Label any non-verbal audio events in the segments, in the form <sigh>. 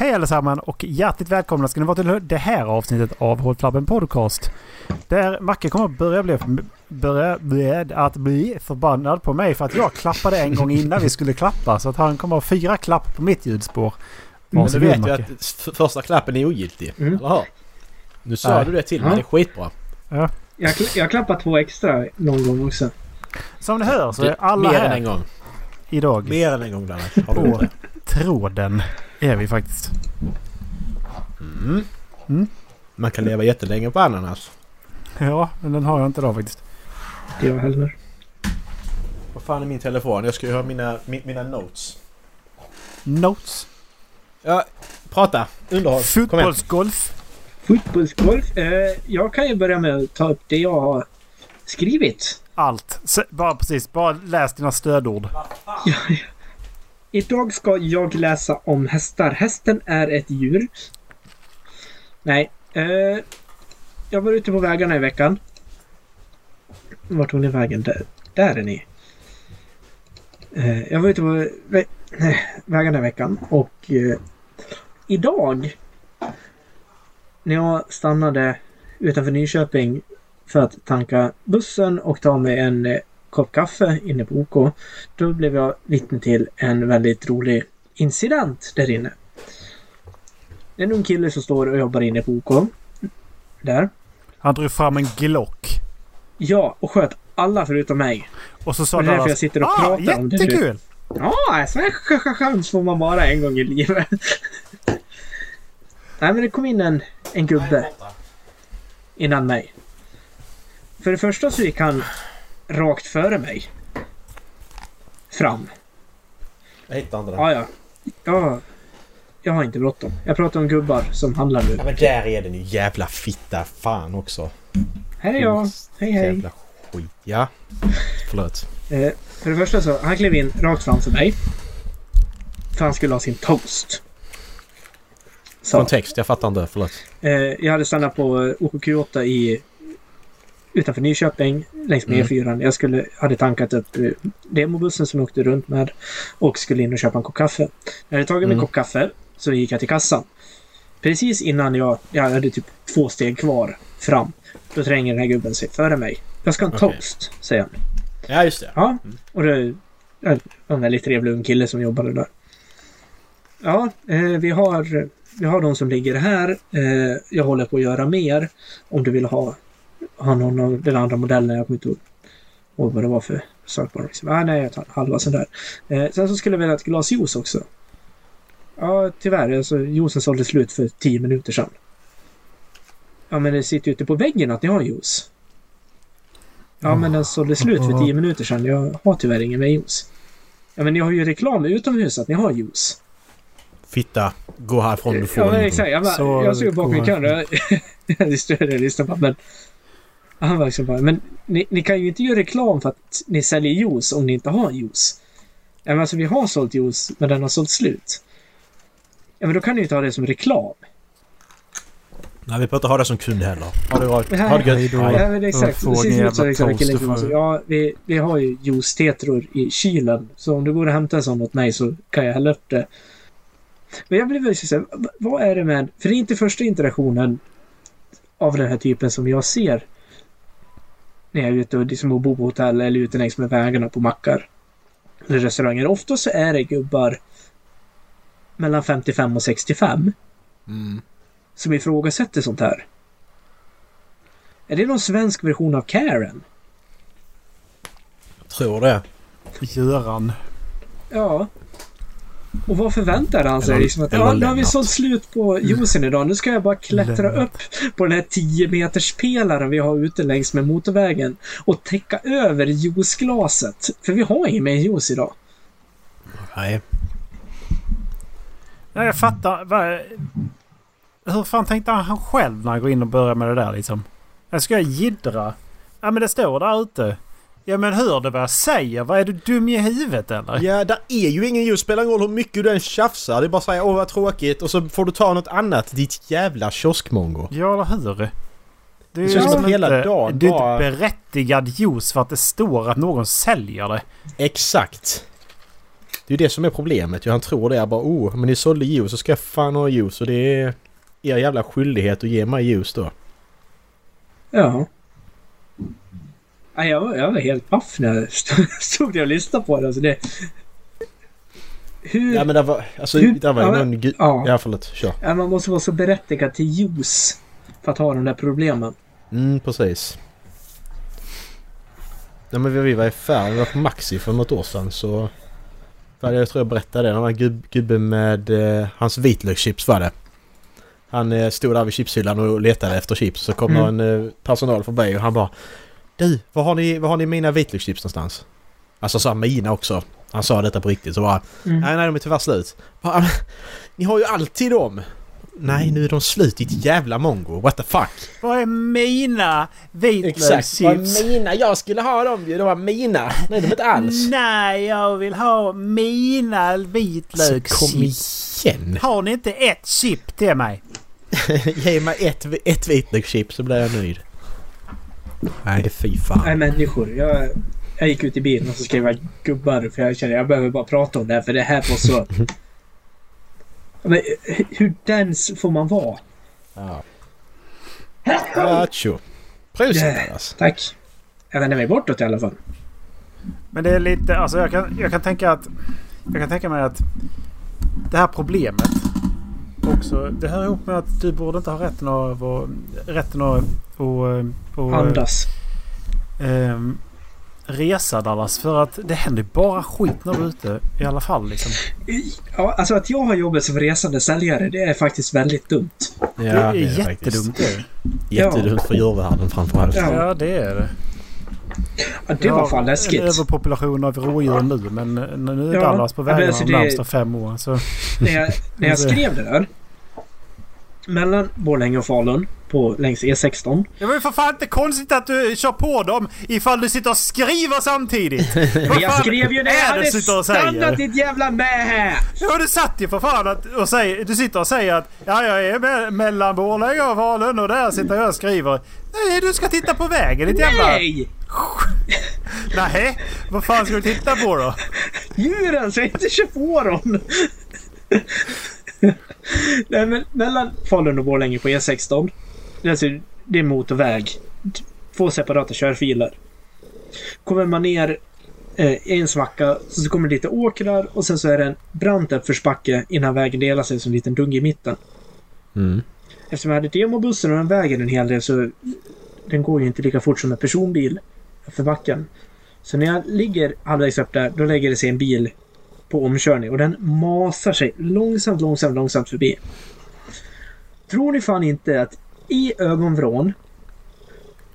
Hej allesammans och hjärtligt välkomna ska ni vara till det här avsnittet av Håll Flabben Podcast. Där Macke kommer att börja bli, börja bli, att bli förbannad på mig för att jag klappade en gång innan vi skulle klappa. Så att han kommer att ha fyra klapp på mitt ljudspår. Men du vet ju att första klappen är ogiltig. Mm. Eller hur? Nu sa Nej. du det till mig. Ja. Det är skitbra. Jag, kla- jag klappar två extra någon gång också. Som ni hör så är alla Mer än här en gång. idag. Mer än en gång gjort det? Tråden är vi faktiskt. Mm. Mm. Man kan leva jättelänge på ananas. Ja, men den har jag inte idag faktiskt. Det jag heller. Vad fan är min telefon? Jag ska ju ha mina, mi- mina notes. Notes. Ja, prata. Underhåll. Fotbollsgolf. Fotbollsgolf. Eh, jag kan ju börja med att ta upp det jag har skrivit. Allt. Se- Bara precis. Bara läs dina stödord. Ja, ja. Idag ska jag läsa om hästar. Hästen är ett djur. Nej. Eh, jag var ute på vägarna i veckan. Vart tog ni vägen? Där, där är ni. Eh, jag var ute på vä vägarna i veckan och eh, idag när jag stannade utanför Nyköping för att tanka bussen och ta mig en eh, kopp kaffe inne på OK. Då blev jag vittne till en väldigt rolig incident där inne. Det är en ung kille som står och jobbar inne på OK. Där. Han drog fram en Glock. Ja, och sköt alla förutom mig. Och så sa Och det är därför jag sitter och ah, pratar om det nu." Jättekul! Ja, sån här ch- ch- chans får man bara en gång i livet. <laughs> Nej, men det kom in en, en gubbe innan mig. För det första så gick han rakt före mig. Fram. Jag hittar inte den. Ja, ja. ja jag har inte bråttom. Jag pratar om gubbar som handlar nu. Ja, men där är den ju jävla fitta fan också. Hej ja. Hej hej. Jävla skit. Ja. Förlåt. Eh, för det första så, han klev in rakt framför mig. För han skulle ha sin toast. Så. Kontext, jag fattar inte. Förlåt. Eh, jag hade stannat på eh, OKQ8 i utanför Nyköping längs med Mm. E4. Jag skulle, hade tankat upp eh, demobussen som jag åkte runt med och skulle in och köpa en kopp kaffe. När jag hade tagit min Mm. kopp kaffe så gick jag till kassan. Precis innan jag, jag hade typ två steg kvar fram. Då tränger den här gubben sig före mig. Jag ska ha en Okej. toast, säger han. Ja, just det. Ja, och det ja, en väldigt trevlig ung kille som jobbade där. Ja, eh, vi har, vi har de som ligger här. Eh, jag håller på att göra mer. Om du vill ha, ha någon av den andra modellen. Jag kommer inte ihåg vad det var för sak på. Liksom. Ah, nej, jag tar halva sån där. Eh, sen så skulle jag vilja ha ett glas juice också. Ja, tyvärr. Alltså, juicen sålde slut för tio minuter sedan. Ja, men det sitter ju ute på väggen att ni har juice. Ja, men den sålde slut för tio minuter sedan. Jag har tyvärr ingen med juice. Ja, men ni har ju reklam utomhus att ni har juice. Fitta. Gå härifrån. Du får Ja, men exakt. Jag, bara, Så jag såg bakom i kön. <laughs> Jag, stod det listan på. Men han var liksom bara, men ni, ni kan ju inte göra reklam för att ni säljer juice om ni inte har juice. Ja, men alltså vi har sålt juice, men den har sålt slut. Ja, men då kan ni ju ta det som reklam. Nej, vi får inte ha det som kund heller. Ha det bra. Nej. Ha det gött. Hej. Ja, men exakt. Det ser ut jävla liksom en kille toast, som du får- Ja, vi, vi har ju juice-tetror i kylen. Så om du går och hämtar en sån åt mig så kan jag hälla upp det. Men jag blev väldigt så här, v- vad är det med... För det är inte första interaktionen av den här typen som jag ser när jag är ute och liksom bor på hotell eller ute längs med vägarna på mackar. Eller restauranger. Ofta så är det gubbar mellan 55 och 65 Mm. som ifrågasätter sånt här. Är det någon svensk version av Karen? Jag tror det. Göran. Ja. Och vad förväntar han sig? Liksom att, ja, nu har vi sålt slut på juicen idag. Nu ska jag bara klättra Lennart. upp på den här 10 meters pelaren vi har ute längs med motorvägen och täcka över juiceglaset. För vi har ingen mer juice idag. Nej. Ja, jag fattar. Vad- Hur fan tänkte han själv när han går in och börjar med det där liksom? Jag ska jag jiddra? Ja men det står där ute. Ja men hör du vad jag säger? Vad är du dum i huvudet eller? Ja, där är ju ingen ljus. Spelar ingen roll hur mycket du än tjafsar. Det är bara att säga åh vad tråkigt och så får du ta något annat. Ditt jävla kioskmongo. Ja eller hur? Det är Det känns som att hela inte, dagen det är bara- inte berättigad juice för att det står att någon säljer det. Exakt. Det är ju det som är problemet. Han tror det. Jag bara oh, men ni sålde juice så ska jag fan ha juice och det är er jävla skyldighet att ge mig juice då. Ja. Ja, jag, var, jag var helt paff när jag <laughs> stod, där och lyssnade på det. Alltså det hur... Ja men det var... Alltså Hur- det var ju ja, någon... ja. Ja förlåt. Kör. Ja, man måste vara så berättigad till juice för att ha de där problemen. Mm precis. Nej men vi, var i färd, vi var på Maxi för något år sedan så... Vad Jag tror jag berättade det. Det var en gubb, gubbe med eh, hans vitlökschips var det. Han eh, stod där vid chipshyllan och letade efter chips. Så kom Mm. någon eh, personal förbi och han bara Du, var har ni, var har ni mina vitlökschips någonstans? Alltså sa mina också. Han sa detta på riktigt så bara Mm. Nej, nej de är tyvärr slut. Bara, "Men, Ni har ju alltid dem! Nej, nu är de slut ditt jävla mongo. What the fuck? Vad är mina Exakt, vad vitlökschips? mina. Jag skulle ha dem ju. De var mina. Nej, de är inte alls. Nej, jag vill ha mina Så kom vitlökschips. igen. Har ni inte ett chip till mig? <laughs> Ge mig ett, ett vitlökschips så blir jag nöjd. Nej, det fy fan. Nej, människor. Jag, jag gick ut i bilen och så skrev jag gubbar för jag kände jag behöver bara prata om det här för det här var så... <laughs> Men, hur dens får man vara? Ja. Acho. Prosit Dallas. Tack. Jag vänder mig bortåt i alla fall. Men det är lite, alltså jag kan, jag kan tänka att... Jag kan tänka mig att det här problemet också, det hör ihop med att du borde inte ha rätten att- Rätten att... att, att Andas. ehm, resa Dallas. För att det händer bara skit när du är ute i alla fall liksom. Ja, alltså att jag har jobbat som resande säljare, det är faktiskt väldigt dumt. Ja, det är, faktiskt. jättedumt det. Jättedumt för djurvärlden framförallt. Ja. Ja, det är det. Ja, det var fan En läskigt. överpopulation av rådjur nu men nu är Ja, Dallas på vägarna alltså de det- närmsta fem åren. Så. När jag, när jag <laughs> skrev det där. Mellan Borlänge och Falun på längs E E16. Det var ju för fan inte konstigt att du kör på dem ifall du sitter och skriver samtidigt. <laughs> Vad Jag skrev ju när jag är det hade du sitter och stannat ditt jävla med! Ja, du satt ju för fan att, och säger, du sitter och säger att ja, jag är me mellan Borlänge och Falun och där sitter jag och skriver. Nej, du ska titta på vägen ditt jävla... Nej! <laughs> Nej! Vad fan ska du titta på då? Djuren så jag inte kör på dem! <laughs> Nej men mellan Falun och Borlänge på E16. Alltså, det är motorväg. Två separata körfiler. Kommer man ner eh, en svacka så kommer det lite åkrar och sen så är det en brant uppförsbacke innan vägen delar sig som en liten dung i mitten. Mm. Eftersom jag hade demobussen och den vägen en hel del så den går ju inte lika fort som en personbil för backen. Så när jag ligger halvvägs upp där, då lägger det sig en bil på omkörning och den masar sig långsamt, långsamt, långsamt förbi. Tror ni fan inte att i ögonvrån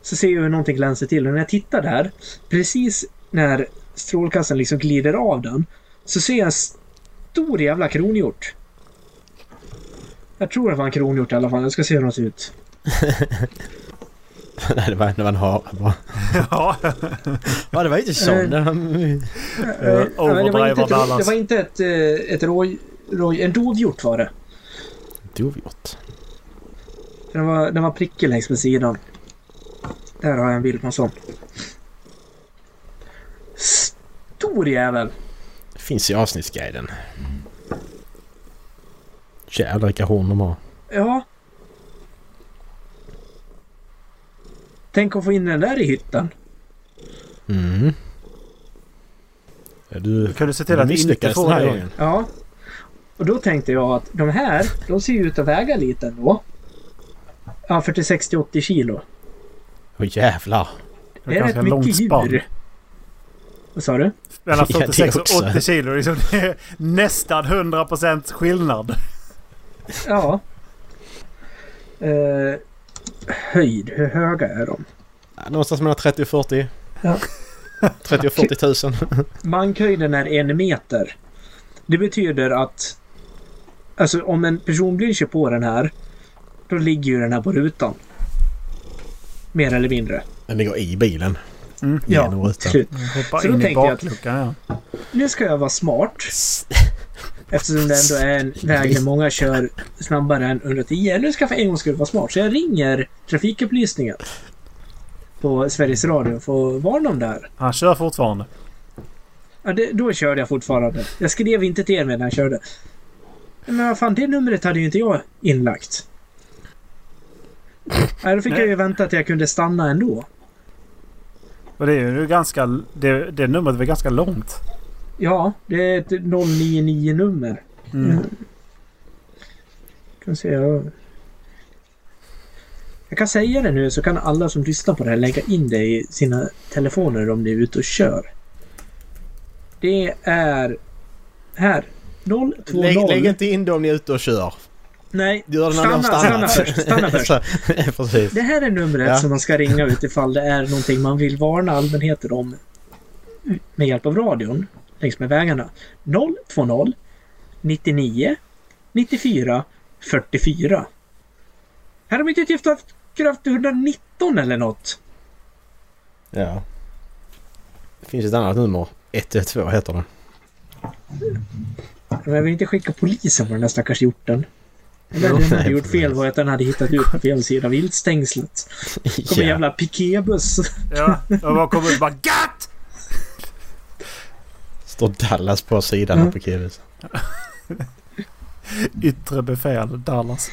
så ser jag hur någonting glänser till och när jag tittar där, precis när strålkastaren liksom glider av den, så ser jag en stor jävla kronhjort. Jag tror det var en kronhjort i alla fall. Jag ska se hur de ser ut. <laughs> Nej, det var, det var en hare bara. <laughs> Ja, Ja, det var inte sån. Den- det, var inte overdriver ett, det Dallas. var inte ett, eh, ett roj, roj... En dovhjort var det. Dovhjort. Den var, den var prickig längs med sidan. Där har jag en bild på en sån. Stor jävel! Finns i avsnittsguiden. Jävlar vilka horn de har. Ja. Tänk att få in den där i hytten. Mm. Ja, du, Kan du se till du att inte få den här gången. Ja. Och då tänkte jag att de här, de ser ju ut att väga lite ändå. Ja, för till 60-80 kilo. Åh jävlar. Det Det är rätt mycket spann. djur. Vad sa du? Mellan Ja, det 46 och också. 80 kilo. Liksom, det är nästan 100% skillnad. Ja. Eh, höjd, hur höga är de? Någonstans mellan 30 och 40. Ja. <laughs> 30 och 40 tusen. Bankhöjden är en meter. Det betyder att alltså om en personbil kör på den här då ligger ju den här på rutan. Mer eller mindre. Den ligger i bilen. Mm. Genom Ja, rutan. <laughs> till slut. Hoppa Så då in i tänkte jag att- ja. Nu ska jag vara smart. <laughs> Eftersom det ändå är en väg där många kör snabbare än 110. Nu ska jag för en gång skull vara smart. Så jag ringer trafikupplysningen. På Sveriges Radio för att varna dem där. Han kör fortfarande. Ja, det, då körde jag fortfarande. Jag skrev inte till er medan jag körde. Men vad fan, det numret hade ju inte jag inlagt. Nej, då fick Nej. jag ju vänta till jag kunde stanna ändå. Och det är ju ganska... Det, det numret väl ganska långt. Ja, det är ett 099-nummer. Mm. Mm. Kan se, jag... jag kan säga det nu så kan alla som lyssnar på det här lägga in det i sina telefoner om ni är ute och kör. Det är här. 020. Lägg, lägg inte in det om ni är ute och kör. Nej, stanna, stanna först. Stanna först. <laughs> Så. <laughs> Det här är numret Ja. som man ska ringa utifall det är någonting man vill varna allmänheten om med hjälp av radion längs med vägarna. 020 99 94 44. Här har vi inte haft kraft 119 eller något. Ja. Det finns ett annat nummer. 112 heter det. Men jag vill inte skicka polisen på den där stackars hjorten. Eller den hade Nej, gjort fel var att den hade hittat ut på fel sida viltstängslet. <laughs> Kom en jävla pikébuss. Ja, och bara kommer ut och bara GATT! Står Dallas på sidan Mm. av parkeringshuset. <laughs> Yttre befäl, Dallas.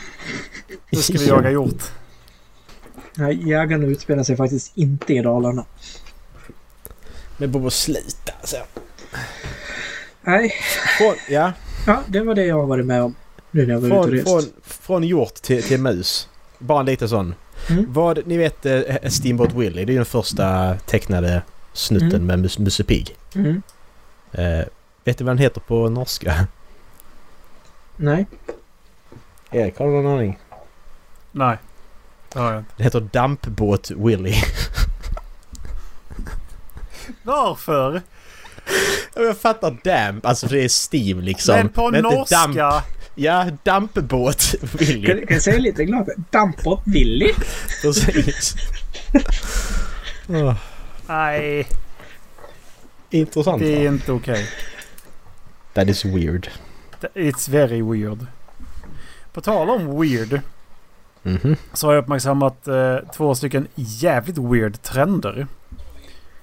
Nu ska vi <laughs> jaga hjort. Nej, jägarna utspelar sig faktiskt inte i Dalarna. Med Bobo slita alltså. Nej, ja, ja, det var det jag har varit med om. Nu när jag var ute och från, rest. från, från hjort till, till mus. Bara en liten sån. Mm. Vad, ni vet eh, Steamboat Willie. Det är den första tecknade snutten Mm. med Mus- Musse Pigg. Mm. Eh, vet du vad den heter på norska? Nej. Erik, har du någon aning? Nej. Det har jag inte. Det heter Dampbåt Willie. <laughs> Varför? Jag fattar damp, alltså för det är Steam liksom. Men på inte norska. Damp, ja, dampbåt Kan, Willie. kan jag säga lite glad? Dampot Willy. Precis. Åh, Nej, intressant det är va? inte okej. That is weird. It's very weird. På tal om weird Mhm. så har jag uppmärksammat eh, två stycken jävligt weird trender.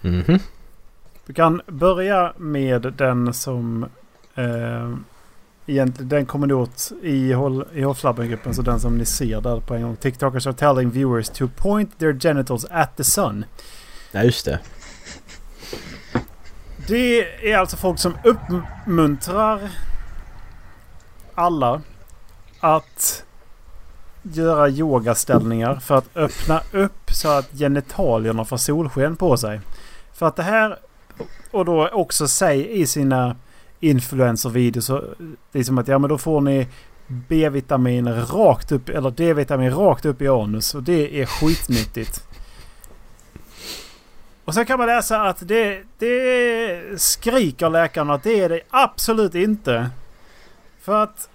Mhm. Vi kan börja med den som eh, egentligen den kommer åt i, håll, i Hållflabben-gruppen. Så den som ni ser där på en gång. TikTokers are telling viewers to point their genitals at the sun. Ja, just det. Det är alltså folk som uppmuntrar alla att göra yogaställningar för att öppna upp så att genitalierna får solsken på sig. För att det här och då också säg i sina influencervideos så liksom att ja men då får ni B-vitamin rakt upp eller D-vitamin rakt upp i anus och det är skitnyttigt. Och sen kan man läsa att det, det skriker läkarna att det är det absolut inte. För att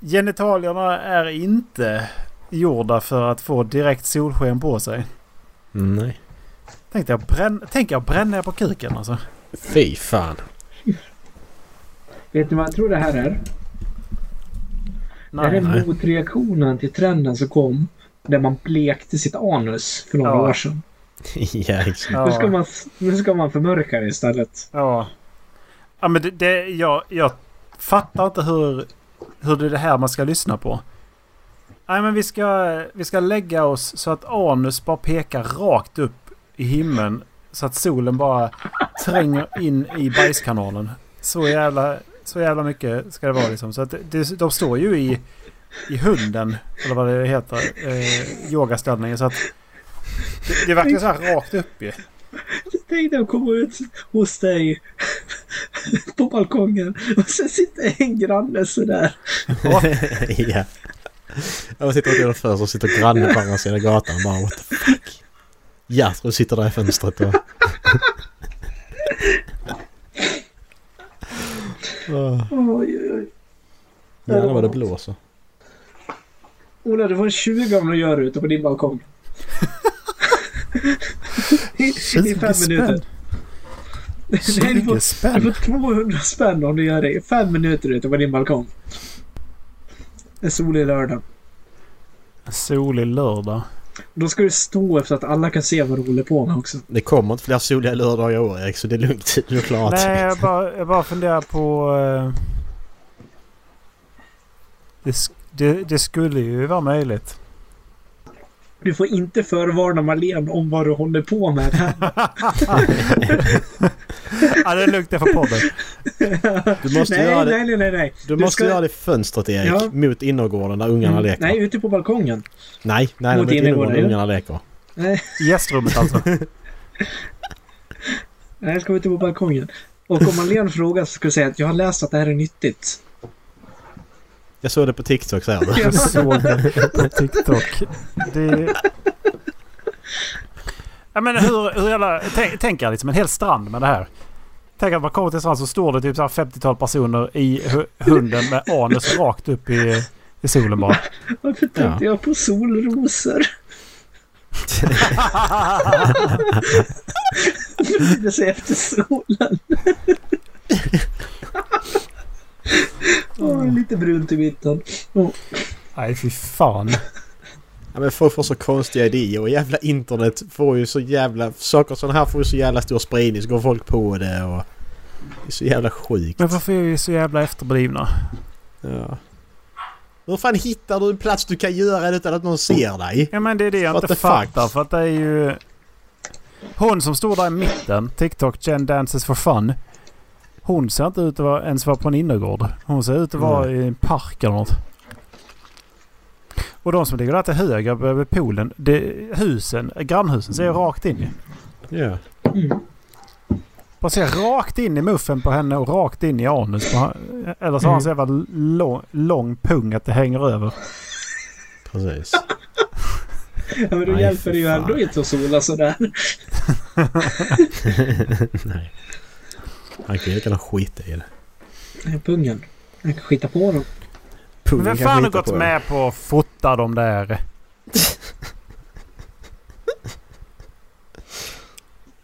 genitalierna är inte gjorda för att få direkt solsken på sig. Nej. Tänkte jag, bränn, tänker jag bränna på kuken alltså. Fy fan. Vet ni vad jag tror det här är? det här Nej. är nej. motreaktionen till trenden som kom. Där man blekte sitt anus för några Ja. år sedan. <laughs> ja, exakt. Nu, ska Ja, man, nu ska man förmörka det istället. ja. ja men det, det, jag, jag fattar inte hur, hur det är det här man ska lyssna på. Nej men vi ska, vi ska lägga oss så att anus bara pekar rakt upp i himlen. Så att solen bara tränger in i bajskanalen. Så jävla, så jävla mycket ska det vara liksom. Så att det, de står ju i, i hunden, eller vad det heter, eh, yogaställningen. Så att det, det verkar så här rakt upp ju. Tänk dig att komma ut hos dig på balkongen och sen sitter en granne sådär. <laughs> ja. Jag sitter och tittar för så sitter grannen på andra sidan gatan och bara what the fuck. Gertrud sitter där i fönstret och... Oj, oj. Jävlar vad det blåser. Ola, du får en 20 om du gör det ute på din balkong. <laughs> I, I 20 fem minuter. Nej, du 20 får, du spänn? får 200 spänn om du gör det i fem minuter ute på din balkong. En solig lördag. En solig lördag. Då ska du stå efter att alla kan se vad du håller på med också. Det kommer inte fler soliga lördagar i år Erik så det är lugnt. <laughs> Du har klarat Nej, jag bara, jag bara funderar på... eh, det, det, det skulle ju vara möjligt. Du får inte förvarna Marlene om vad du håller på med. <laughs> <laughs> ja, det är lugnt det för podden. Du måste, nej, göra, det, nej, nej, nej, nej. du Du måste ska- göra det i fönstret Erik. Ja. Mot innergården där ungarna Mm, leker. Nej, ute på balkongen. nej, nej Mot mot innergården där ungarna leker. Nej, Gästrummet alltså. <laughs> nej, jag ska ute på balkongen. Och om Marlene frågar så ska du säga att jag har läst att det här är nyttigt. Jag såg det på TikTok säger du. <laughs> Jag såg det på TikTok. Det... <laughs> Ja, men hur, hur jävla... Tänk, tänk er liksom en hel strand med det här. Tänk att man kommer till en strand så står det typ så här 50-tal personer i hu- hunden med anus rakt upp i, i solen bara. Varför tänkte jag på solrosor? Det sig efter solen. Åh, lite brunt i mitten. Åh, Nej fy fan. Ja, men folk får så konstiga idéer och jävla internet får ju så jävla... Saker sådana här får ju så jävla stor spridning så går folk på det och... Det är så jävla sjukt. Men varför är vi så jävla efterblivna? Ja. Hur fan hittar du en plats du kan göra det utan att någon ser dig? Ja men det är det jag What inte the fuck? fattar för att det är ju... Hon som står där i mitten, TikTok Jen Dances for Fun. Hon ser inte ut att vara, ens vara på en innergård. Hon ser ut att vara i en park eller något. Och de som ligger där till höger över poolen, det, husen, grannhusen ser jag rakt in i. Ja. Mm. Bara ser rakt in i muffen på henne och rakt in i anus på han- Eller så har han så jävla lång, lång pung att det hänger över. Precis. Ja, men då Nej, hjälper det ju ändå inte att sola sådär. <laughs> Nej. Han kan ju lika gärna skita i det. Pungen. Jag kan skita på dem. Men vem fan har gått på med på att fota dem där? <laughs>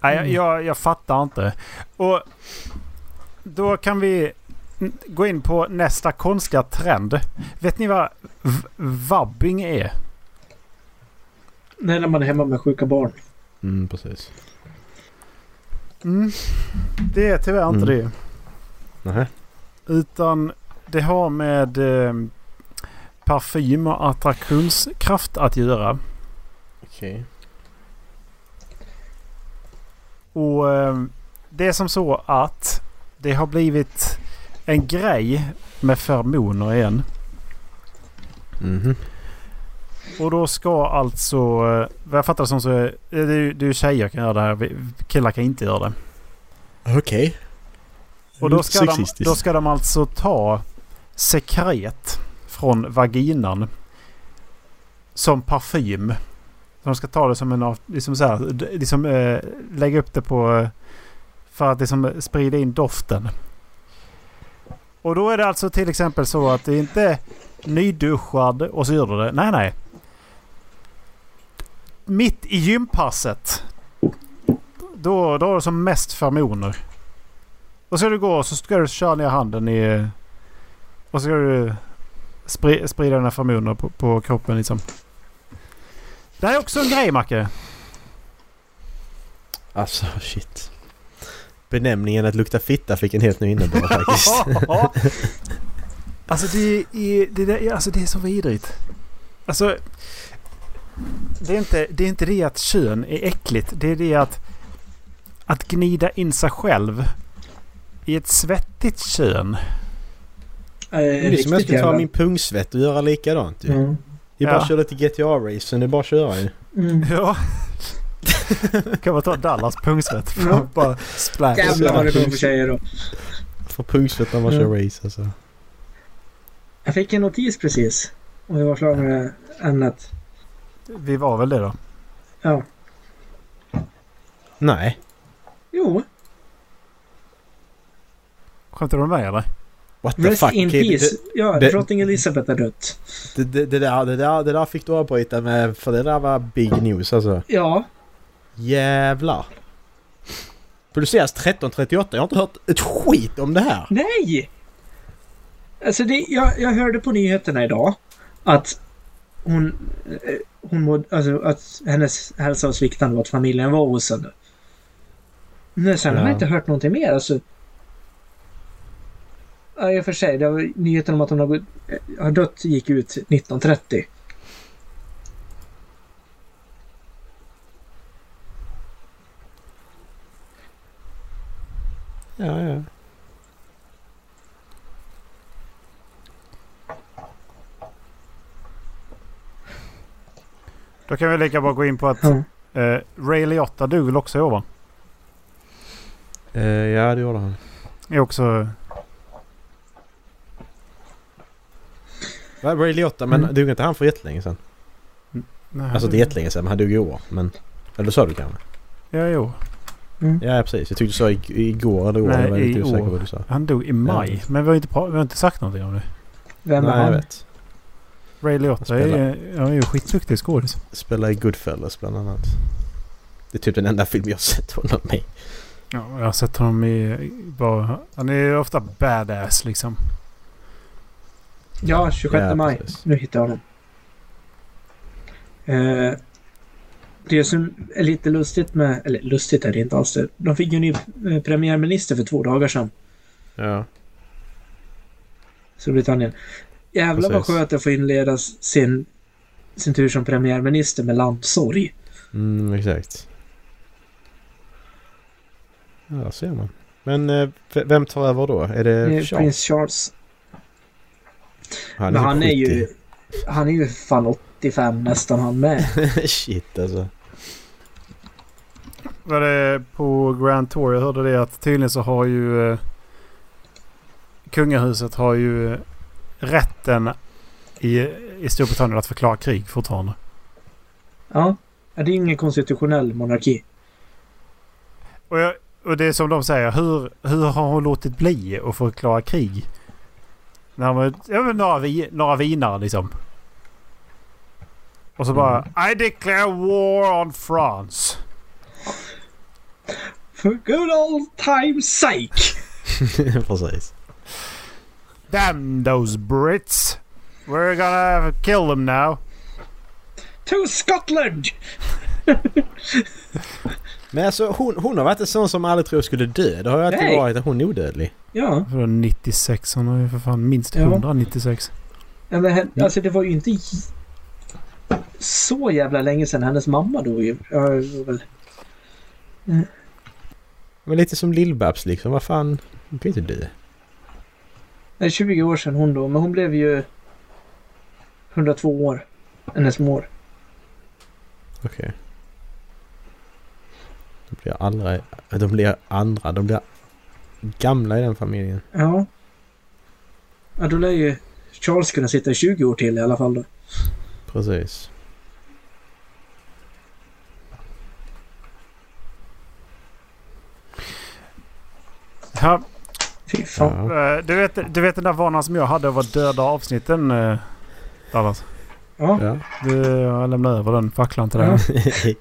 Nej, jag, jag, jag fattar inte. Och då kan vi gå in på nästa konstiga trend. Vet ni vad vabbing är? Är när man är hemma med sjuka barn. Mm, precis. Mm. Det är tyvärr inte Mm. det. Nej. Utan det har med eh, parfym och attraktionskraft att göra. Okej. Och eh, det är som så att det har blivit en grej med feromoner igen. Mhm. Och då ska alltså, eh, vad jag fattar det som så är det är ju det är ju tjejer kan göra det här. Killar kan inte göra det. Okej. Och då ska, de, då ska de alltså ta sekret från vaginan som parfym. De ska ta det som en, av- liksom så här, liksom eh, lägga upp det på för att liksom sprida in doften. Och då är det alltså till exempel så att det inte är nyduschad och så gör du det. Nej, nej. Mitt i gympasset. Då, då har du som mest feromoner. Och så ska du gå och så ska du köra ner handen i... Och så ska du spri, sprida dina feromoner på, på kroppen liksom. Det här är också en grej Macke. Alltså shit. Benämningen att lukta fitta fick en helt ny innebörd faktiskt. <laughs> alltså det är, det, är, alltså det är så vidrigt. Alltså... Det är, inte, det är inte det att kön är äckligt. Det är det att... Att gnida in sig själv i ett svettigt kön. Eh, Det är som jag ska ta jävla- min pungsvett och göra likadant ju. Ja. Det är bara Ja. att köra lite GTA-racen. Det är bara att köra ju. Mm. <laughs> Ja. kan man ta Dallas pungsvett? <laughs> Ja. Bara splash. Jävlar vad det går för tjejer då. Få pungsvett när man Ja. kör race alltså. Jag fick en notis precis. Och jag var klar med ämnet. Vi var väl det då? Ja. Nej. Jo. Skämtar du med mig eller? What the Rest fuck? in peace. ja, det- drottning Elizabeth är dött. Det, det, det, där, det, där, det där fick du avbryta med för det där var big news alltså. Ja. Jävlar. Produceras 1338. Jag har inte hört ett skit om det här. Nej! Alltså det, jag, jag hörde på nyheterna idag att hon, eh, hon mådde, alltså att hennes hälsa var sviktande och att familjen var osund. Men sen har Ja. jag inte hört någonting mer. Alltså, ja, i och för sig, det var nyheten om att hon har, har dött gick ut 1930. Ja, ja. Då kan vi lika bra gå in på att Ja. eh, Ray Liotta dog väl också i år va? Eh, ja, det gjorde han. Är också... Ray Liotta, men Mm. dog inte han för jättelänge sedan? Nej, Alltså inte jättelänge sedan, men han dog i år. Men... Eller sa du kanske? Ja, jo. Ja, ja, precis. Jag tyckte du sa ig- igår eller år. Nej, jag var lite i osäker år. på vad du sa. Han dog i maj. Men vi har, inte, vi har inte sagt någonting om det. Vem är Nej, jag han? vet. Ray Liotta Han är, ja, är ju skitduktig skådis. Spelar i Goodfellas bland annat. Det är typ den enda film jag har sett honom i. Ja, jag har sett honom i... Bara, han är ju ofta badass liksom. Ja, 26 Ja, maj. precis. Nu hittar jag honom. Eh, det som är lite lustigt med... Eller lustigt är det inte alls det. De fick ju en ny eh, premiärminister för två dagar sedan. Ja. Storbritannien. Jävlar vad Precis. skönt att få inleda sin, sin tur som premiärminister med landsorg. Mm, exakt. Ja, ser man. Men eh, vem tar över då? Är det Charles? Prins Charles. Han Men han är 70. ju... Han är ju fan 85 nästan han med. <laughs> Shit alltså. Var det på Grand Tour jag hörde det att tydligen så har ju eh, kungahuset har ju eh, rätten i, i Storbritannien att förklara krig fortfarande. Ja. Ja, Det är ingen konstitutionell monarki. Och, jag, och det är som de säger, hur, hur har hon låtit bli att förklara krig? När de var ja, men några, vi, några vinar liksom. Och så bara mm. I declare war on France. For good old time's sake! <laughs> Precis. Damn those Brits. We're gonna kill them now. To Scotland! <laughs> Men alltså hon, hon har varit en sån som aldrig tror skulle dö. Det har ju alltid Nej. varit att hon är odödlig. Ja. För 96, hon har ju för fan minst Ja. 196. ja men, alltså det var ju inte så jävla länge sedan hennes mamma dog ju. Väl... Men lite som Lill-Babs liksom. Vad fan. Hon kan ju inte dö. Det är 20 år sedan hon dog, men hon blev ju 102 år. Hennes mor. Okej. De blir andra... De blir andra. De blir gamla i den familjen. Ja. Ja, då lär ju Charles kunna sitta i 20 år till i alla fall då. Precis. Ja, Fy fan. Ja. eh, du, vet, du vet den där vanan som jag hade av att döda avsnitten eh, Dallas? Ja. Du, jag lämnar över den facklan till dig. <laughs>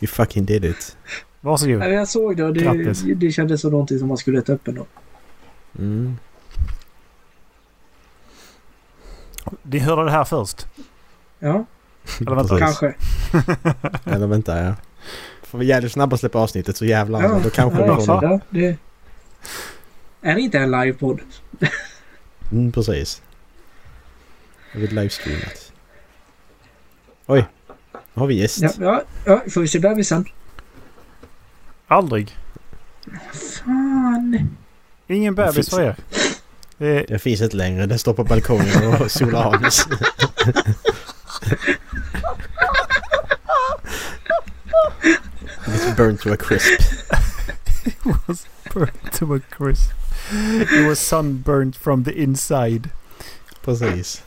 You fucking did it. Varsågod. Ja, Jag såg det och det, Grattis. det kändes som någonting som man skulle äta upp ändå. Mm. Ni hörde det här först. Ja, Eller vänta. Kanske. <laughs> Eller vänta ja. Får vi jävligt snabbt släppa avsnittet så jävlar. Ja, då kanske ja, vi får ja, det... Är det inte en livepodd? <laughs> Mm, precis. Jag vill livestreamat. Oj. Nu har vi gäst. Ja, ja, ja, får vi se bebisen? Aldrig. Fan. Ingen bebis för er. Det är, Det finns inte längre. Den står på balkongen och <laughs> solar anus. It's burned to a crisp. <laughs> was burnt to a crisp. It was sunburnt from the inside. Precis.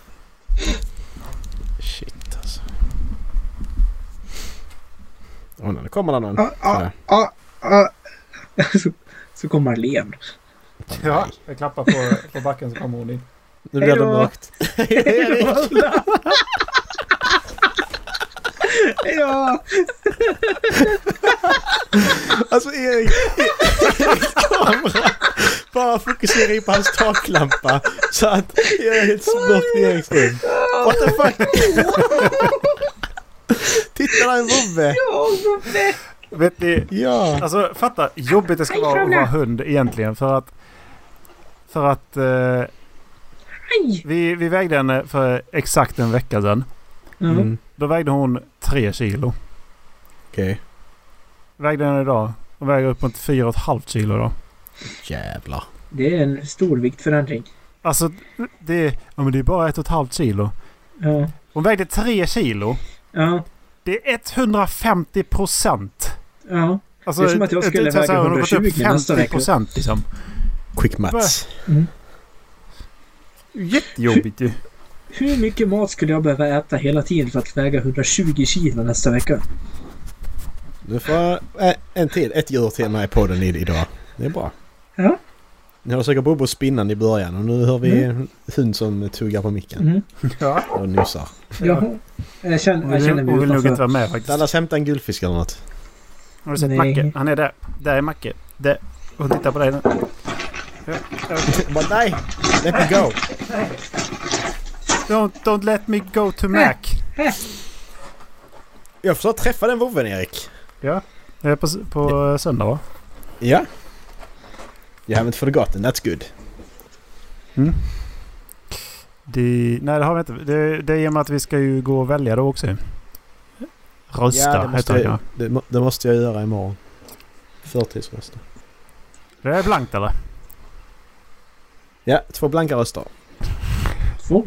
Shit alltså. Åh, nu kommer det någon. Ja, ja, <laughs> Så, så kommer Marlene. Ja, jag klappar på, på backen så kommer hon in. Nu blir det mörkt. <laughs> ja, Alltså Erik, Eriks kamera bara fokuserar in på hans taklampa så att det är helt mörkt i Eriks rum. What the fuck? Titta där en vovve! Ja, vovve! Vet ni? Ja! Alltså fatta jobbigt det ska Hej, vara att vara hund egentligen. För att... För att... Eh, vi, vi vägde henne för exakt en vecka sedan. Mm. Mm. Då vägde hon tre kilo. Okej. Vägde henne idag. Hon väger upp mot fyra och ett halvt kilo då. Jävlar. Det är en stor viktförändring. Alltså det, är- ja, men det är bara ett och ett halvt kilo. Ja. Hon vägde tre kilo. Ja. Det är 150 procent. Ja. Alltså, Det är som att jag skulle väga hon har gått 120 upp nästa 50 vecka. procent liksom. Quick Mats. Jättejobbigt ju. Hur mycket mat skulle jag behöva äta hela tiden för att väga 120 kilo nästa vecka? Du får ä, en till, ett djur till med i podden i- idag. Det är bra. Ja. Ni har säkert Bobo spinnande i början och nu hör vi en hund som tuggar på micken Mm. Ja. och nyssar. Jag, jag, känner, jag känner mig hon vill nog inte utanför. vara med faktiskt. Dallas hämta en guldfisk eller något. Har du sett Nej. Macke? Han är där. Där är Macke. Där. Hon tittar på dig nu. Nej! Let me go! Don't, don't let me go to Mac. Jag får träffa den vovven Erik. Ja. Det är på, på söndag va? Ja. You haven't forgotten, that's good. Det, nej det har vi inte. Det, det är i och med att vi ska ju gå och välja då också. Rösta ja, det heter måste, det jag, det, det måste jag göra imorgon. Förtidsrösta. Det är blankt eller? Ja, två blanka röster. Två.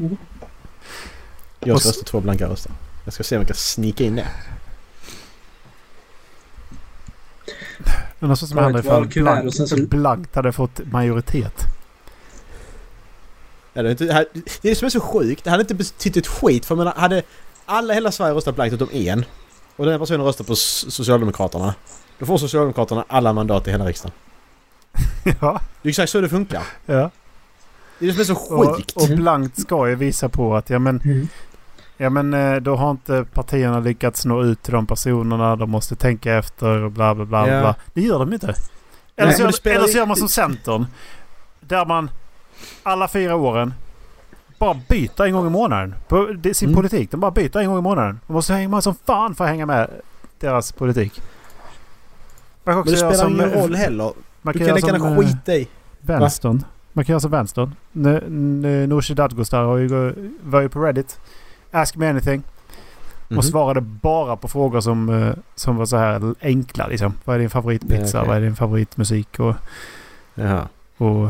Jag ska rösta två blanka röster. Jag ska se om jag kan snika in det. Men vad som händer ifall blankt, så- hade fått majoritet. Ja, det, är inte, det här- det är det som är så sjukt. Det hade inte betytt ett skit. För menar, hade alla hela Sverige röstat blankt utom en och den personen röstar på Socialdemokraterna. Då får Socialdemokraterna alla mandat i hela riksdagen. <laughs> ja. Det är exakt så det funkar. ja. Det är det som är så Och, sjukt. och blankt ska ju visa på att ja men, Mm. ja, men eh, då har inte partierna lyckats nå ut till de personerna. De måste tänka efter och bla bla bla. Ja. bla. Det gör de inte. Eller, Nej, så, eller så gör man som Centern. Där man alla fyra åren bara byter en gång i månaden. På sin Mm. politik. De bara byter en gång i månaden. De måste hänga med som fan för att hänga med deras politik. Man kan Men det spelar som, ingen roll heller. Man Du kan kan göra lika gärna eh, skita i. vänstern. Man kan göra som vänstern. Nooshi Dadgostar var ju på Reddit. Ask me anything. Mhm. Och svarade bara på frågor som, eh, som var så här enkla liksom. Vad är din favoritpizza? Okej. Vad är din favoritmusik? Och, Jaha. och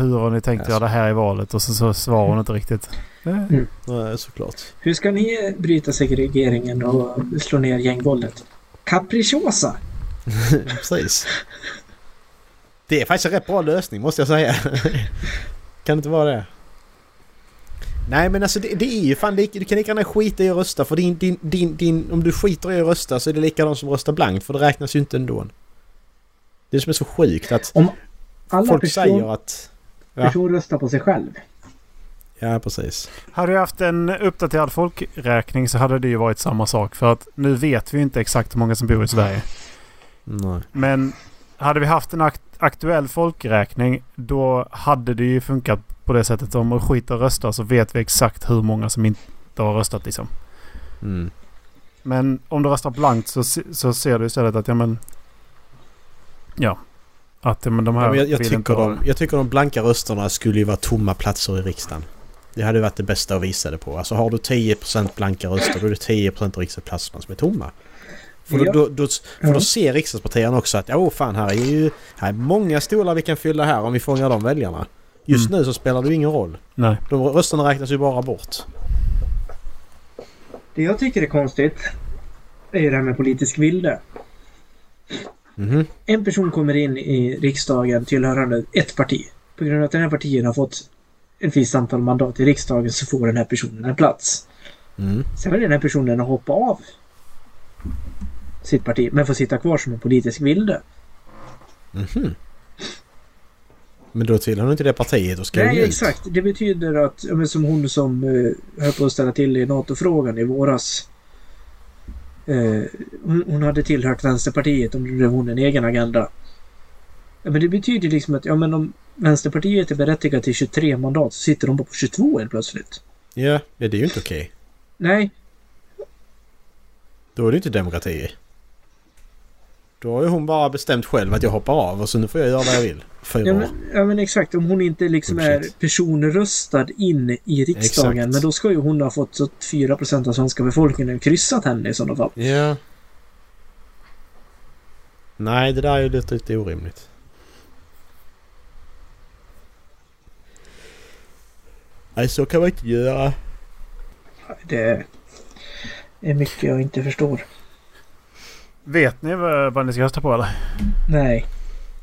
hur har ni tänkt Alltså. göra det här i valet? Och så, så svarar hon inte riktigt. Eh, Ja, såklart. Hur ska ni bryta segregeringen och slå ner gängvåldet? Capricciosa! <laughs> Precis. Det är faktiskt en rätt bra lösning måste jag säga. <laughs> kan det inte vara det? Nej men alltså det, det är ju fan, det, du kan lika gärna skita i att rösta för din, din, din, din, om du skiter i att rösta så är det likadant som att rösta blankt för det räknas ju inte ändå. Det är som är så sjukt att Alla folk person, säger att... Ja. person röstar på sig själv. Ja precis. Hade vi haft en uppdaterad folkräkning så hade det ju varit samma sak. För att nu vet vi ju inte exakt hur många som bor i Sverige. Nej. Men hade vi haft en akt aktuell folkräkning då hade det ju funkat på det sättet. Om man skiter och röstar så vet vi exakt hur många som inte har röstat liksom. Mm. Men om du röstar blankt så, så ser du istället att ja men... Ja. Att men de här Ja, men jag, jag, tycker de, jag tycker de blanka rösterna skulle ju vara tomma platser i riksdagen. Det hade varit det bästa att visa det på. Alltså har du 10% blanka röster då är det 10% av riksdagsplatserna som är tomma. För då, då, då, för då ser riksdagspartierna också att åh fan här är ju här är många stolar vi kan fylla här om vi fångar de väljarna. Just Mm. nu så spelar det ju ingen roll. Nej. De rösterna räknas ju bara bort. Det jag tycker är konstigt är ju det här med politisk vilde. Mhm. En person kommer in i riksdagen tillhörande ett parti. På grund av att den här partiet har fått ett visst antal mandat i riksdagen så får den här personen en plats. Mm. Sen väljer den här personen att hoppa av sitt parti men får sitta kvar som en politisk vilde. Mhm. Men då tillhör du inte det partiet och ska Nej, ut. exakt. Det betyder att, men som hon som uh, höll på att ställa till i NATO-frågan i våras. Eh, hon, hade tillhört Vänsterpartiet och nu drev hon en egen agenda. Men det betyder liksom att ja, men om Vänsterpartiet är berättigat till 23 mandat så sitter de bara på 22 helt plötsligt. Ja, det är ju inte okej. Nej, Då är det inte demokrati. Då har ju hon bara bestämt själv att jag hoppar av och så nu får jag göra vad jag vill. Fyra ja men, ja men exakt. Om hon inte liksom är personröstad in i riksdagen. Exakt. Men då ska ju hon ha fått så att 4% av svenska befolkningen kryssat henne i sådana fall. Ja. Nej, det där är ju lite, lite orimligt. Nej, så kan man inte göra. Det är mycket jag inte förstår. Vet ni vad, vad ni ska rösta på eller? Nej.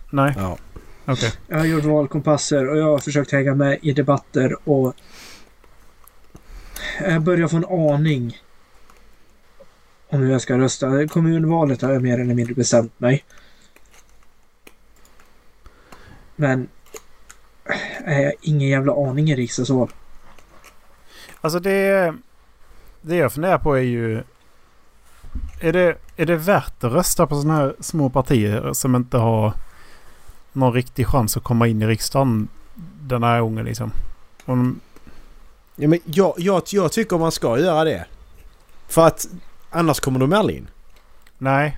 Nej? Ja. Okej. Jag har gjort valkompasser och jag har försökt hänga med i debatter och jag börjar få en aning om hur jag ska rösta. Kommunvalet har jag mer eller mindre bestämt mig. Men jag har ingen jävla aning i riksdagsval. Alltså det... Det jag funderar på är ju... Är det, är det värt att rösta på sådana här små partier som inte har någon riktig chans att komma in i riksdagen den här gången liksom? Om, ja men jag, jag, jag tycker man ska göra det. För att annars kommer de aldrig in. nej.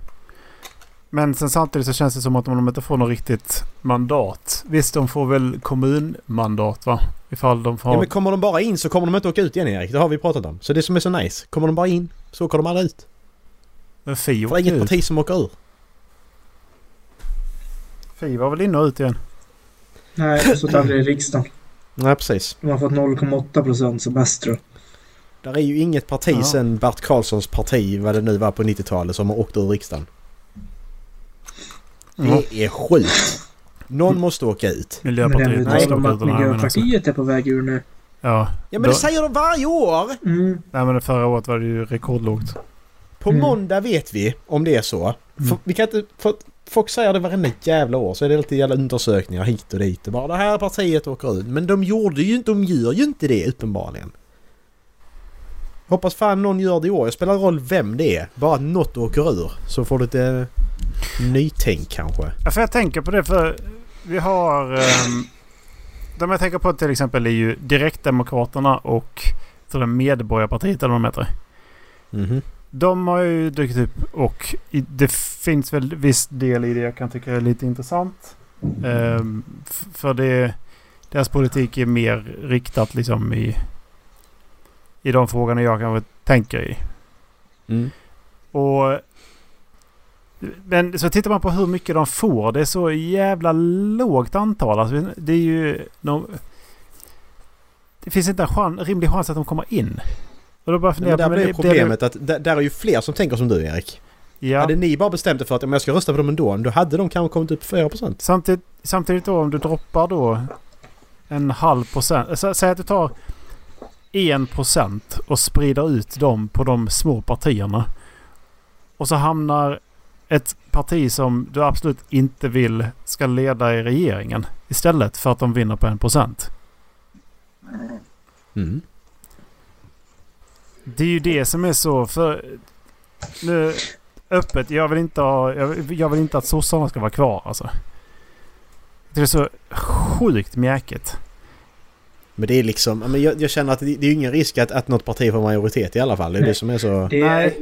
Men sen samtidigt så känns det som att de inte får något riktigt mandat. Visst, de får väl kommunmandat va? Ifall de får... Ja, men kommer de bara in så kommer de inte åka ut igen Erik. Det har vi pratat om. Så det som är så nice. Kommer de bara in så åker de aldrig ut. Men Fi För det är inget ut. parti som åker ur. Fi var väl inne och ut igen? Nej, jag satt aldrig i riksdagen. Nej precis. De har fått 0,8 procent som mest tror jag. Där är ju inget parti Ja. sen Bert Karlssons parti, vad det nu var på 90-talet, som har åkt ur riksdagen. Ja. Det är sjukt. Någon måste åka ut. Miljöpartiet måste att åka ut. Miljöpartiet är på väg ur nu. Ja. Ja men Då- det säger de varje år! Mm. Nej men förra året var det ju rekordlågt. På Mm. måndag vet vi om det är så. Mm. Vi kan inte, för, folk säger det varenda jävla år så är det lite jävla undersökningar hit och dit och bara det här partiet åker ut. Men de gjorde ju inte, de gör ju inte det uppenbarligen. Hoppas fan någon gör det i år. Det spelar roll vem det är. Bara att något åker ur. Så får du lite nytänk kanske. Ja, för jag tänker på det för vi har... Um, de jag tänker på till exempel är ju Direktdemokraterna och Medborgarpartiet eller vad de heter. Mhm. De har ju dykt upp och det finns väl viss del i det jag kan tycka är lite intressant. F- för det, deras politik är mer riktat liksom i, i de frågorna jag kanske tänker i. Mm. Och men så tittar man på hur mycket de får. Det är så jävla lågt antal. Alltså, det är ju... De, det finns inte en chans, rimlig chans att de kommer in. Och då bara Men funderar där jag på, blir men det- problemet att där, där är ju fler som tänker som du Erik. Det, ja. Hade ni bara bestämt er för att om jag ska rösta på dem ändå, då hade de kanske kommit upp 4%. Samtidigt, samtidigt då om du droppar då en halv procent. Så, säg att du tar en procent och sprider ut dem på de små partierna. Och så hamnar ett parti som du absolut inte vill ska leda i regeringen. Istället för att de vinner på en procent. Mm. Det är ju det som är så för... Nu, öppet. Jag vill inte, ha, jag, vill- jag vill inte att sossarna ska vara kvar alltså. Det är så sjukt mjäkigt. Men det är liksom, men jag, jag känner att det, det är ju ingen risk att, att något parti får majoritet i alla fall. Det är Nej. det som är så... Det, Nej.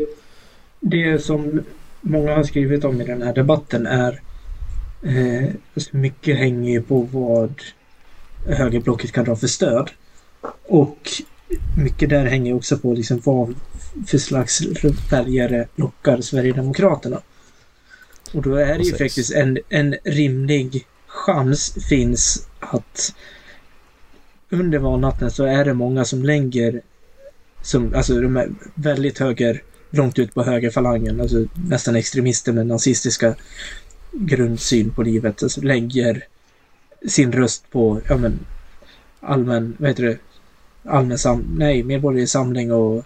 det som många har skrivit om i den här debatten är eh, mycket hänger ju på vad högerblocket kan dra för stöd. Och mycket där hänger också på liksom vad för slags väljare lockar Sverigedemokraterna. Och då är det ju faktiskt en, en rimlig chans finns att under valnatten så är det många som lägger som, alltså de är väldigt höger, långt ut på högerfalangen, alltså nästan extremister med nazistiska grundsyn på livet, alltså lägger sin röst på, ja men, allmän, vad heter det, allmän sam, nej, medborgerlig samling och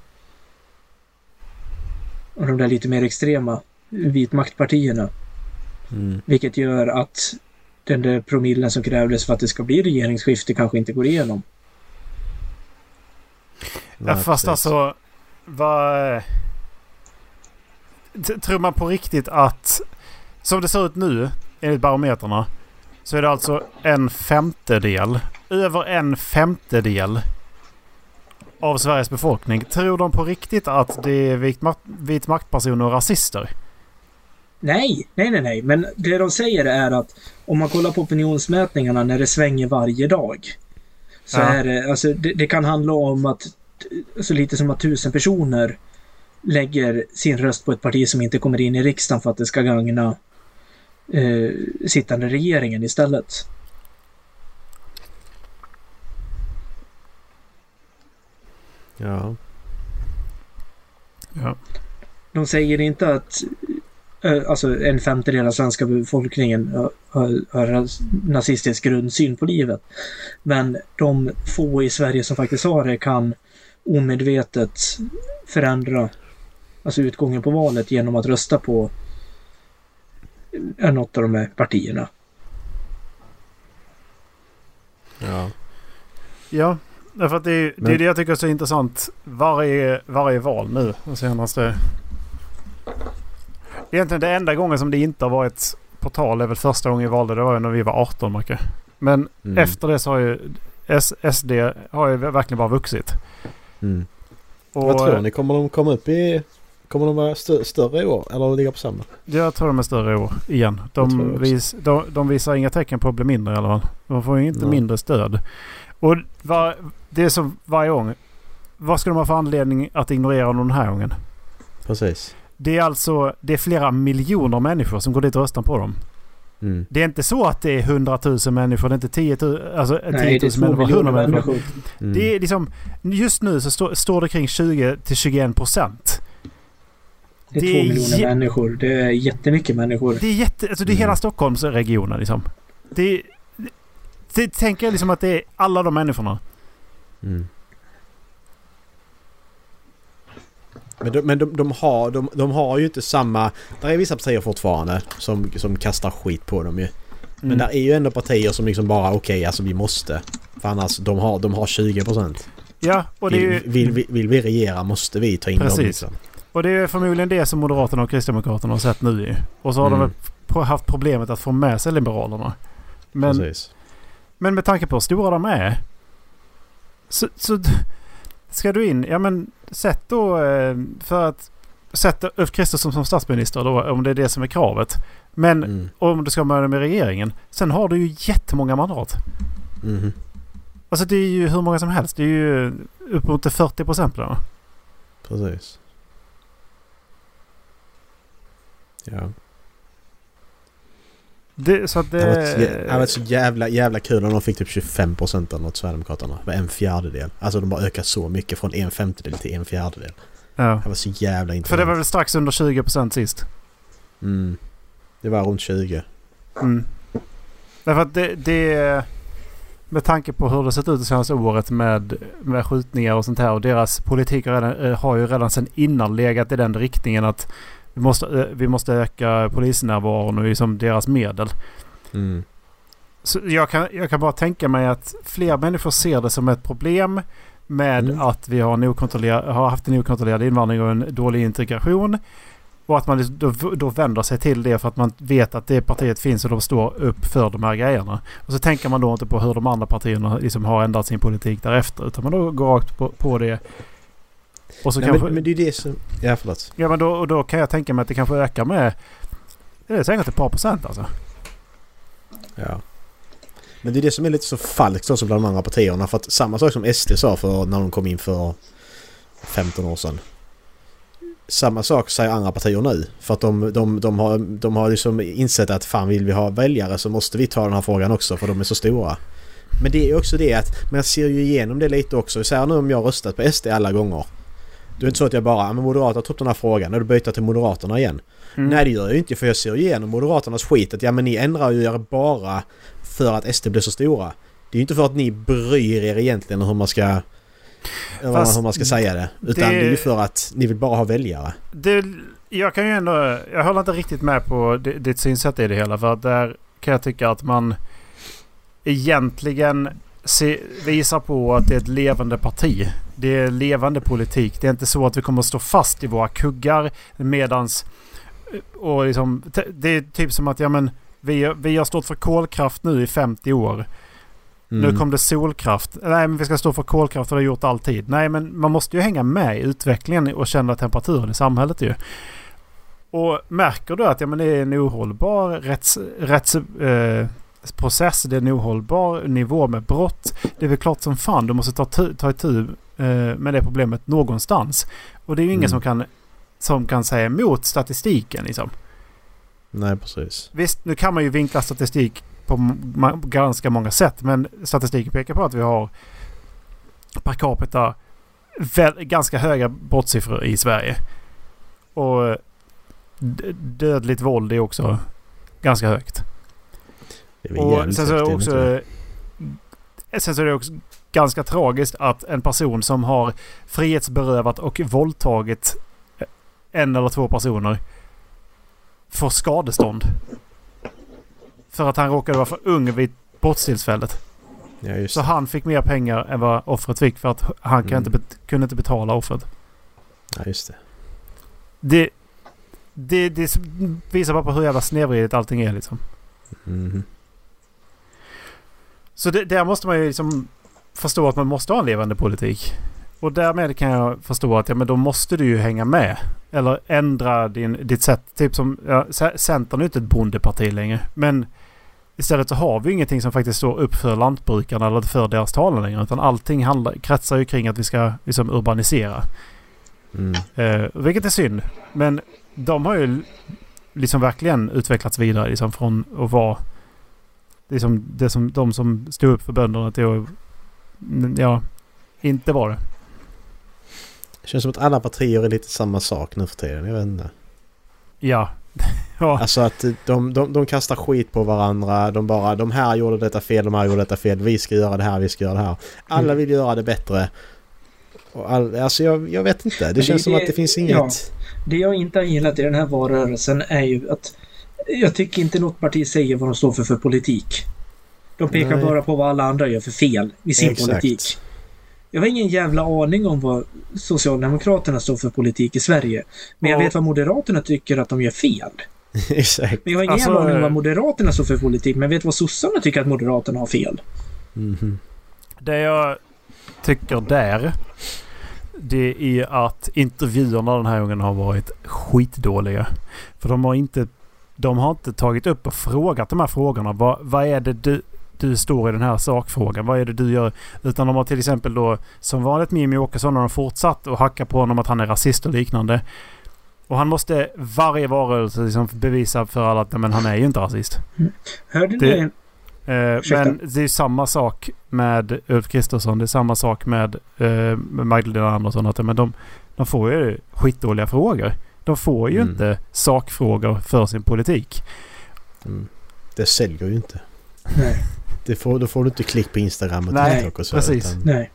och de där lite mer extrema vitmaktpartierna. Mm. Vilket gör att den där promillen som krävdes för att det ska bli regeringsskifte kanske inte går igenom. Ja, fast alltså... Vad... Tror man på riktigt att... Som det ser ut nu, enligt barometrarna, så är det alltså en femtedel, över en femtedel av Sveriges befolkning. Tror de på riktigt att det är vit, makt, vit maktpersoner och rasister? Nej, nej, nej, nej. Men det de säger är att om man kollar på opinionsmätningarna när det svänger varje dag. Så Ja. är det, alltså det, det kan handla om att så lite som att tusen personer lägger sin röst på ett parti som inte kommer in i riksdagen för att det ska gagna eh, sittande regeringen istället. Ja. Ja. De säger inte att eh, alltså en femtedel av svenska befolkningen har, har, nazistisk grundsyn på livet. Men de få i Sverige som faktiskt har det kan omedvetet förändra alltså utgången på valet genom att rösta på något av de här partierna. Ja. Ja, därför att det är, det är det jag tycker är så intressant. Varje, varje val nu, de senaste... Egentligen det enda gången som det inte har varit på tal är väl första gången vi valde. Det var ju när vi var 18 Macke. Men Mm. efter det så har ju S, SD har ju verkligen bara vuxit. Mm. Och Vad tror ni? Kommer de komma upp i... Kommer de vara stö större i år? Eller ligga på samma? Jag tror de är större i år igen. De, vis, de, de visar inga tecken på att bli mindre i alla fall. De får ju inte Nej. mindre stöd. Och var, det är som varje gång. Vad ska de ha för anledning att ignorera dem den här gången? Precis. Det är alltså det är flera miljoner människor som går dit och röstar på dem. Mm. Det är inte så att det är 100 000 människor. Det är inte 10 000, alltså 10 000 Nej, det är två människor. 100 miljoner människor. människor. Mm. Det är liksom, just nu så stå, står det kring 20 till 21 procent. Det är Det två är miljoner jä- människor. Det är jättemycket människor. Det är jätte, alltså det är Mm. hela Stockholmsregionen liksom. Det, det, det tänker jag liksom att det är alla de människorna. Mm. Men, de, men de, de, har, de, de har ju inte samma... Där är vissa partier fortfarande som, som kastar skit på dem ju. Men Mm. där är ju ändå partier som liksom bara okej, alltså vi måste. För annars, de har, de har 20%. Ja, och det, är Vill, ju, vill, vi, vill vi regera måste vi ta in Precis. dem liksom. och det är förmodligen det som Moderaterna och Kristdemokraterna har sett nu ju. Och så har de Mm. p- haft problemet att få med sig Liberalerna. Men, Precis. Men med tanke på hur stora de är. Så, så ska du in, ja men sätt då eh, för att sätta Ulf Kristersson som statsminister då om det är det som är kravet. Men Mm. om du ska med med regeringen. Sen har du ju jättemånga mandat. Mhm. Alltså det är ju hur många som helst. Det är ju uppemot till 40 procent? Precis. Ja. Det. Så Det det det... hade varit så jävla, jävla kul om de fick typ 25% av något Sverigedemokraterna. Det var en fjärdedel. Alltså de har ökat så mycket från en femtedel till en fjärdedel. Ja. Det var så jävla För intressant. det var väl strax under 20 procent sist. Mm. Det var runt 20. Mm. Därför att det, det... Med tanke på hur det sett ut det senaste året med, med skjutningar och sånt här. Och deras politik har, redan, eh, har ju redan sedan innan legat i den riktningen att vi måste, eh, vi måste öka polisnärvaron och liksom deras medel. Mm. Så jag, kan, jag kan bara tänka mig att fler människor ser det som ett problem med Mm. att vi har, en har haft en okontrollerad invandring och en dålig integration. Och att man liksom då, då vänder sig till det för att man vet att det partiet finns och de står upp för de här grejerna. Och så tänker man då inte på hur de andra partierna liksom har ändrat sin politik därefter. Utan man då går rakt på, på det. Och så Nej, kanske, men, men det är det som... Ja, förlåt. ja, men då, då kan jag tänka mig att det kanske ökar med... Det är säkert ett par procent alltså. Ja. Men det är det som är lite så falskt också bland de andra partierna. För att samma sak som SD sa för när de kom in för 15 år sedan. Samma sak säger andra partier nu. För att de, de, de har, de har liksom insett att fan vill vi ha väljare så måste vi ta den här frågan också för de är så stora. Men det är också det att man ser ju igenom det lite också. Så här nu om jag röstat på SD alla gånger. Det är inte så att jag bara, "Ja, men Moderaterna tagit upp den här frågan och då byter till Moderaterna igen. Mm. Nej det gör jag ju inte för jag ser igenom Moderaternas skit att ja men ni ändrar ju er bara för att SD blir så stora. Det är ju inte för att ni bryr er egentligen hur man ska... Fast hur man ska säga det. Utan det- det... är ju för att ni vill bara ha väljare. Det, jag kan ju ändå... Jag håller inte riktigt med på di- ditt synsätt i det hela. För att där kan jag tycka att man egentligen se, visar på att det är ett levande parti. Det är levande politik. Det är inte så att vi kommer att stå fast i våra kuggar medans... Och liksom, det är typ som att ja men vi, vi har stått för kolkraft nu i 50 år. Nu Mm. kom det solkraft. Nej, men vi ska stå för kolkraft och det har gjort alltid. Nej, men man måste ju hänga med i utvecklingen och känna temperaturen i samhället ju. Och märker du att ja, men det är en ohållbar rätts, rätts, eh, det är en ohållbar nivå med brott. Det är väl klart som fan du måste ta, ta itu eh, med det problemet någonstans. Och det är ju ingen Mm. som, kan, som kan säga emot statistiken liksom. Nej, precis. Visst, nu kan man ju vinkla statistik på ganska många sätt. Men statistiken pekar på att vi har per capita ganska höga brottssiffror i Sverige. Och eh, dödligt våld är också ganska högt. Det är Och sen så är det också... Sen så är det också ganska tragiskt att en person som har frihetsberövat och våldtagit en eller två personer får skadestånd. För att han råkade vara för ung vid brottstillfället. Ja, Så han fick mer pengar än vad offret fick för att han Mm. inte bet- kunde inte betala offret. Ja, just det. Det, det, det visar bara på hur jävla snedvridet allting är liksom. Mhm. Så det, där måste man ju liksom förstå att man måste ha en levande politik. Och därmed kan jag förstå att ja, men då måste du ju hänga med. Eller ändra din, ditt sätt. Typ som ja, Centern är ju inte ett bondeparti längre. Men istället så har vi ingenting som faktiskt står upp för lantbrukarna eller för deras talan längre. Utan allting handlar, kretsar ju kring att vi ska liksom urbanisera. Mm. Eh, vilket är synd. Men de har ju liksom verkligen utvecklats vidare liksom från att vara liksom det som, de som stod upp för bönderna till att ja, inte vara det. Det känns som att alla partier är lite samma sak nu för tiden. Jag vet inte. Ja. <laughs> ja. Alltså att de, de, de kastar skit på varandra. De bara de här gjorde detta fel, de här gjorde detta fel. Vi ska göra det här, vi ska göra det här. Alla Mm. vill göra det bättre. Och all, alltså jag, jag vet inte. Det det- känns som det- att det finns ja. inget... Det jag inte har gillat i den här valrörelsen är ju att jag tycker inte något parti säger vad de står för för politik. De pekar Nej. bara på vad alla andra gör för fel i sin Exakt. politik. Jag har ingen jävla aning om vad Socialdemokraterna står för politik i Sverige. Men jag vet vad Moderaterna tycker att de gör fel. <laughs> Exakt. Men jag har ingen Alltså, jävla aning om vad eh, Moderaterna står för politik. Men jag vet vad sossarna tycker att Moderaterna har fel. Mhm. Det jag tycker där. Det är att intervjuerna den här gången har varit skitdåliga. För de har inte, de har inte tagit upp och frågat de här frågorna. Vad, vad är det du, du står i den här sakfrågan? Vad är det du gör? Utan de har till exempel då som vanligt med Jimmie Åkesson har de fortsatt att hacka på honom att han är rasist och liknande. Och han måste varje varelse liksom bevisa för alla att men han är ju inte rasist. Hörde Det- ni? Eh, men det är samma sak med Ulf Kristersson. Det är samma sak med, eh, med Magdalena Andersson. Att, men de, de får ju skitdåliga frågor. De får ju Mm. inte sakfrågor för sin politik. Mm. Det säljer ju inte. Nej. Det får, då får du inte klick på Instagram och Nej, TikTok och så. precis. utan Nej.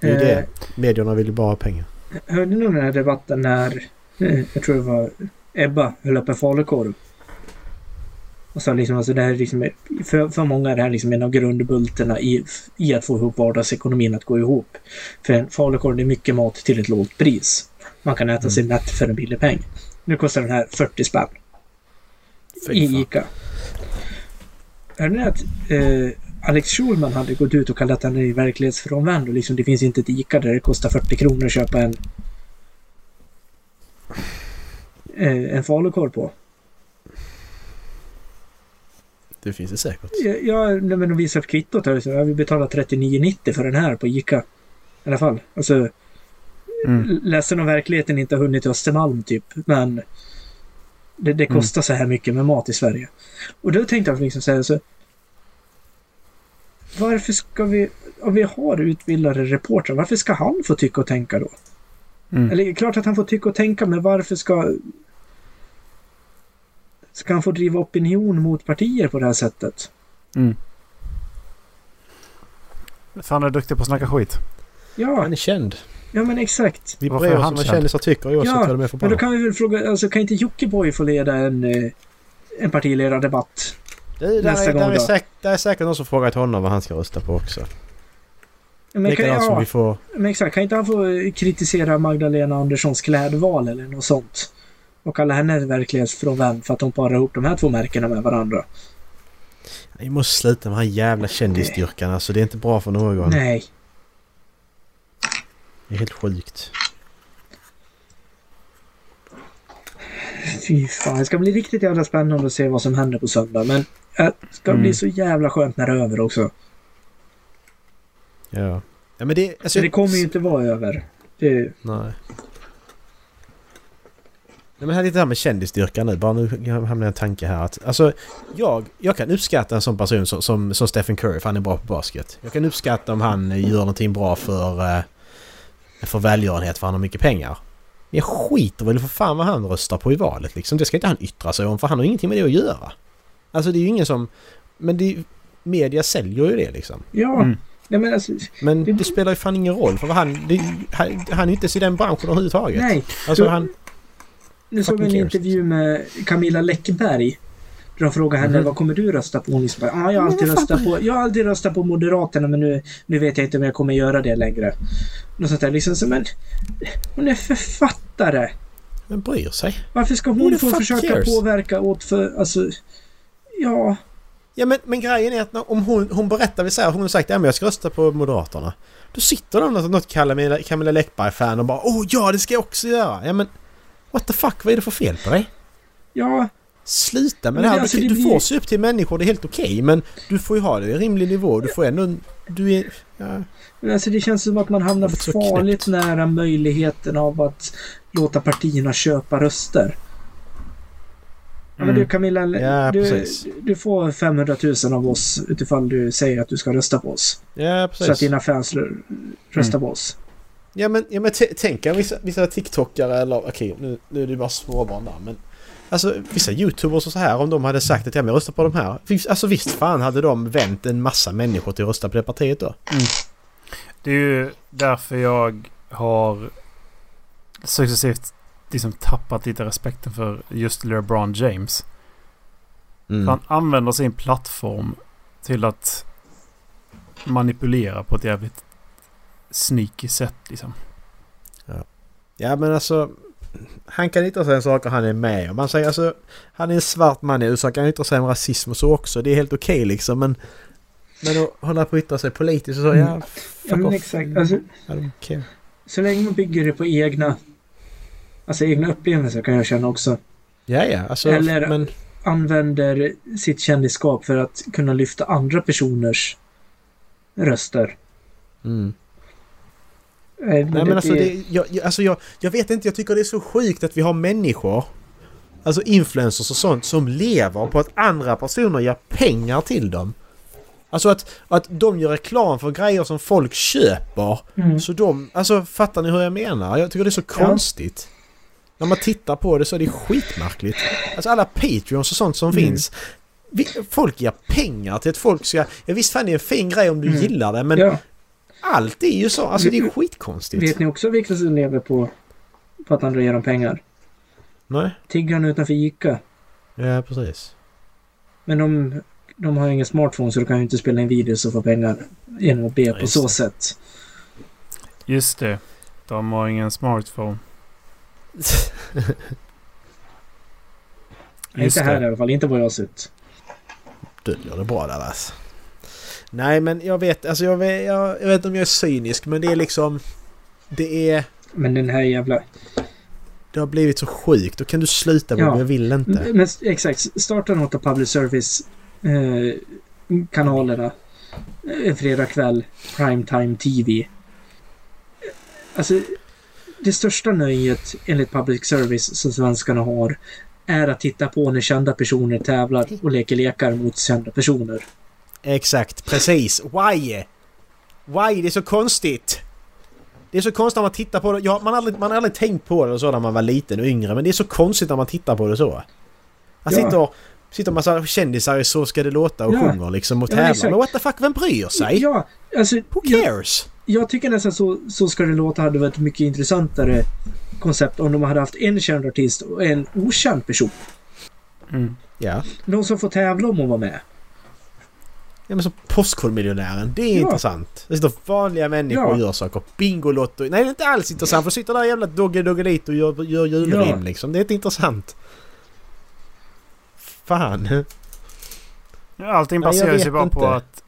Det är Eh, det. Medierna vill ju bara ha pengar. Hörde ni den här debatten när, eh, jag tror det var Ebba höll upp en falukorv? Och sa liksom, alltså det här är liksom, för, för många är det här liksom en av grundbultarna i, i att få ihop vardagsekonomin att gå ihop. För en falukorv är mycket mat till ett lågt pris. Man kan äta sig mätt för en billig peng. Nu kostar den här 40 spänn i. ICA. Hörde ni att eh, Alex Schulman hade gått ut och kallat är verklighetsfrånvänd och liksom det finns inte ett ICA där det kostar 40 kronor att köpa en eh, en falukorv på. Det finns det säkert. Ja, Ja, men de visar kvittot här. Så jag vill betala 39,90 för den här på ICA. I alla fall. Alltså, Mm. ledsen om verkligheten inte har hunnit till Östermalm typ. Men det, det Mm. kostar så här mycket med mat i Sverige. Och då tänkte jag liksom säga så. Varför ska vi, om vi har utbildade reportrar, varför ska han få tycka och tänka då? Mm. Eller klart att han får tycka och tänka, men varför ska... Ska han få driva opinion mot partier på det här sättet? Mm. Fan är duktig på att snacka skit. Ja, Han är känd. Ja men exakt. Vi bryr är oss om vad känd? kändisar tycker oavsett Ja, vad de är för Men då kan vi väl fråga, alltså kan inte Jockiboi få leda en, eh, en partiledardebatt? Det, där, nästa är, gång där, är då? säkert, där är säkert någon som frågat honom vad han ska rösta på också. Men, kan, Likadant som ja, vi får... men exakt, kan inte han få eh, kritisera Magdalena Anderssons klädval eller något sånt? Och kalla henne verklighetsfrånvänd för att hon parar ihop de här två märkena med varandra. Vi måste sluta med den här jävla kändisstyrkan alltså. Det är inte bra för någon. Nej. Det är helt sjukt. Fy fan, det ska bli riktigt jävla spännande att se vad som händer på söndag. Men det ska Mm. bli så jävla skönt när det är över också. Ja. Ja men det... Alltså, Så det kommer ju inte vara över. Det, Nej. Nej men här lite det här med kändisstyrkan nu. Bara nu hamnar en tanke här att... Alltså, jag, jag kan uppskatta en sån person som, som, som Stephen Curry för han är bra på basket. Jag kan uppskatta om han gör någonting bra för... För välgörenhet för han har mycket pengar. Men jag skiter väl för fan vad han röstar på i valet liksom. Det ska inte han yttra sig om för han har ingenting med det att göra. Alltså det är ju ingen som... Men det är Media säljer ju det liksom. ja, Mm. nej men alltså... Men Det- det spelar ju fan ingen roll för vad han... Det, han, han är inte i den branschen överhuvudtaget. Nej. Alltså Du- han... Nu såg vi en intervju med Camilla Läckberg. De frågade henne Mhm. vad kommer du rösta på? Hon liksom bara, ah, jag, har alltid röstat på, jag har alltid röstat på Moderaterna men nu, nu vet jag inte om jag kommer göra det längre. Något sånt där. Liksom, så, men, hon är författare. Men bryr sig. Varför ska hon få försöka cares? påverka åt för... Alltså... Ja. Ja men, men grejen är att när, om hon, hon berättar, vi säger hon har sagt att jag ska rösta på Moderaterna. Då sitter de något, något Camilla, Camilla Läckberg-fan och bara Åh ja det ska jag också göra! Ja men... What the fuck, vad är det för fel på dig? Ja. Sluta med Men det här. alltså, du, det du får se upp till människor, det är helt okej. men du får ju ha det i rimlig nivå. Du får ändå... Du är... Ja. Men alltså det känns som att man hamnar farligt knäppt. nära möjligheten av att låta partierna köpa röster. Ja, men Mm. du Camilla, Ja, du, precis. du får 500 000 av oss utifall du säger att du ska rösta på oss. Ja, Så att precis. dina fans rö- röstar Mm. på oss. Ja men, ja, men tänk er vissa, vissa TikTokare eller okej nu, nu är det bara småbarn där men Alltså vissa YouTubers och så här om de hade sagt att ja, men jag röstar på de här. Alltså visst fan hade de vänt en massa människor till att rösta på det partiet då. Det är ju därför jag har successivt liksom tappat lite respekten för just LeBron James. Mm. För han använder sin plattform till att manipulera på ett jävligt sneaky sätt liksom. Ja men alltså han kan yttra sig om saker han är med om. Man säger alltså han är en svart man i USA kan yttra sig om rasism och så också. Det är helt okej liksom men men att hålla på att yttra sig politiskt och så, ja, fuck Ja, men off. exakt. Alltså, care. så länge man bygger det på egna, alltså egna upplevelser kan jag känna också. Ja, ja, alltså, Eller- men Använder sitt kändisskap för att kunna lyfta andra personers röster. mm. Nej men alltså, det- jag, jag, alltså jag, jag vet inte, jag tycker det är så sjukt att vi har människor Alltså influencers och sånt som lever på att andra personer ger pengar till dem. Alltså att, att de gör reklam för grejer som folk köper. Mm. Så de, alltså fattar ni hur jag menar? Jag tycker det är så konstigt. När man tittar på det så är det skitmärkligt. Alltså alla Patreons och sånt som Mm. finns. Vi, folk ger pengar till att folk ska... Ja visst fan det är en fin grej om du Mm. gillar det men ja. Allt är ju så. Alltså det är skitkonstigt. Vet ni också vilka som lever på, på att andra ger dem pengar? Nej? Tiggarna utanför Ica. Ja, precis. Men de, de har ju ingen smartphone så de kan ju inte spela in videos och få pengar genom att be Ja, på just så det. sätt. Just det. De har ingen smartphone. Just inte här det. i alla fall, inte vad jag har sett. Döljer det bra där alltså. Nej men jag vet, alltså jag vet, jag, jag vet inte om jag är cynisk men det är liksom... Det är... Men den här jävla... Det har blivit så sjukt. Då kan du sluta med Ja. Jag vill inte. Men, exakt, starta något av public service eh, kanalerna. En fredagkväll, primetime TV. Alltså, det största nöjet enligt public service som svenskarna har är att titta på när kända personer tävlar och leker lekar mot kända personer. Exakt, precis. Why? Why? Det är så konstigt. Det är så konstigt när man tittar på det. Ja, man, har aldrig, man har aldrig tänkt på det så när man var liten och yngre. Men det är så konstigt när man tittar på det så. Att Ja. sitter, sitter en massa kändisar i Så ska det låta och Ja. sjunger liksom och Ja, tävlar. exakt. Men what the fuck, vem bryr sig? Ja, alltså... Who jag, cares? jag tycker nästan så, så ska det låta hade varit ett mycket intressantare koncept om de hade haft en känd artist och en okänd person. Mm. Ja. De som får tävla om att vara med. Ja men som Postkodmiljonären, det är Ja. intressant. Det sitter vanliga människor och Ja. gör saker. Bingolotto. Nej det är inte alls intressant för sitter där jävla Dogge Doggelito och gör, gör julrim Ja. liksom. Det är inte intressant. Fan. Allting baseras ju bara på inte. att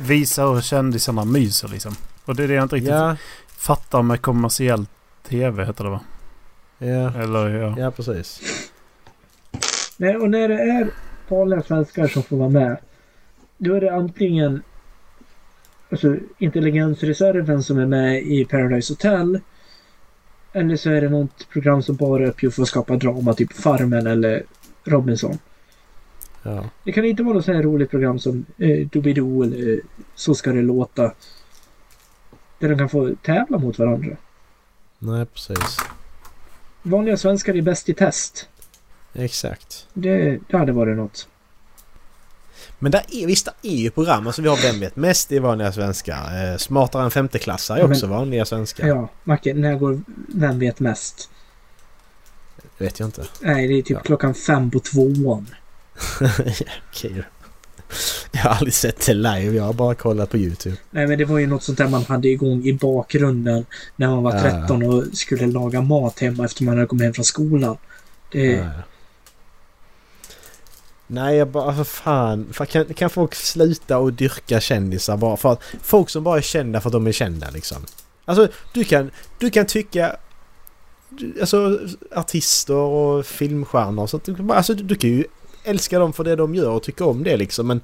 visa hur kändisarna myser liksom. Och det är det jag inte riktigt Ja, fattar med kommersiell tv heter det va? ja, Eller ja. ja precis. Nej, och när det är vanliga svenskar som får vara med. Då är det antingen alltså, intelligensreserven som är med i Paradise Hotel. Eller så är det något program som bara är uppgjort för att skapa drama, typ Farmen eller Robinson. Ja. Det kan inte vara något så här roligt program som eh, Doobidoo eller eh, Så ska det låta. Där de kan få tävla mot varandra. Nej, precis. Vanliga svenskar är bäst i test. Exakt. Det, det hade varit något. Men där är, visst, det är ju program. Alltså vi har Vem vet mest i vanliga svenskar. Eh, Smartare än femteklassare är Ja, men- också vanliga svenskar. Ja, Macke, när går Vem vet mest? Det vet jag inte. Nej, det är typ Ja. klockan fem på tvåan. <laughs> Okej. Jag har aldrig sett det live. Jag har bara kollat på YouTube. Nej, men det var ju något sånt där man hade igång i bakgrunden när man var Ja. 13 och skulle laga mat hemma efter man hade kommit hem från skolan. Det, Nej. Nej, jag bara för fan. Kan, kan folk sluta och dyrka kändisar bara för att... Folk som bara är kända för att de är kända liksom. Alltså du kan, du kan tycka... Alltså artister och filmstjärnor och sånt. Du, kan bara- alltså, du, du kan ju älska dem för det de gör och tycka om det liksom men...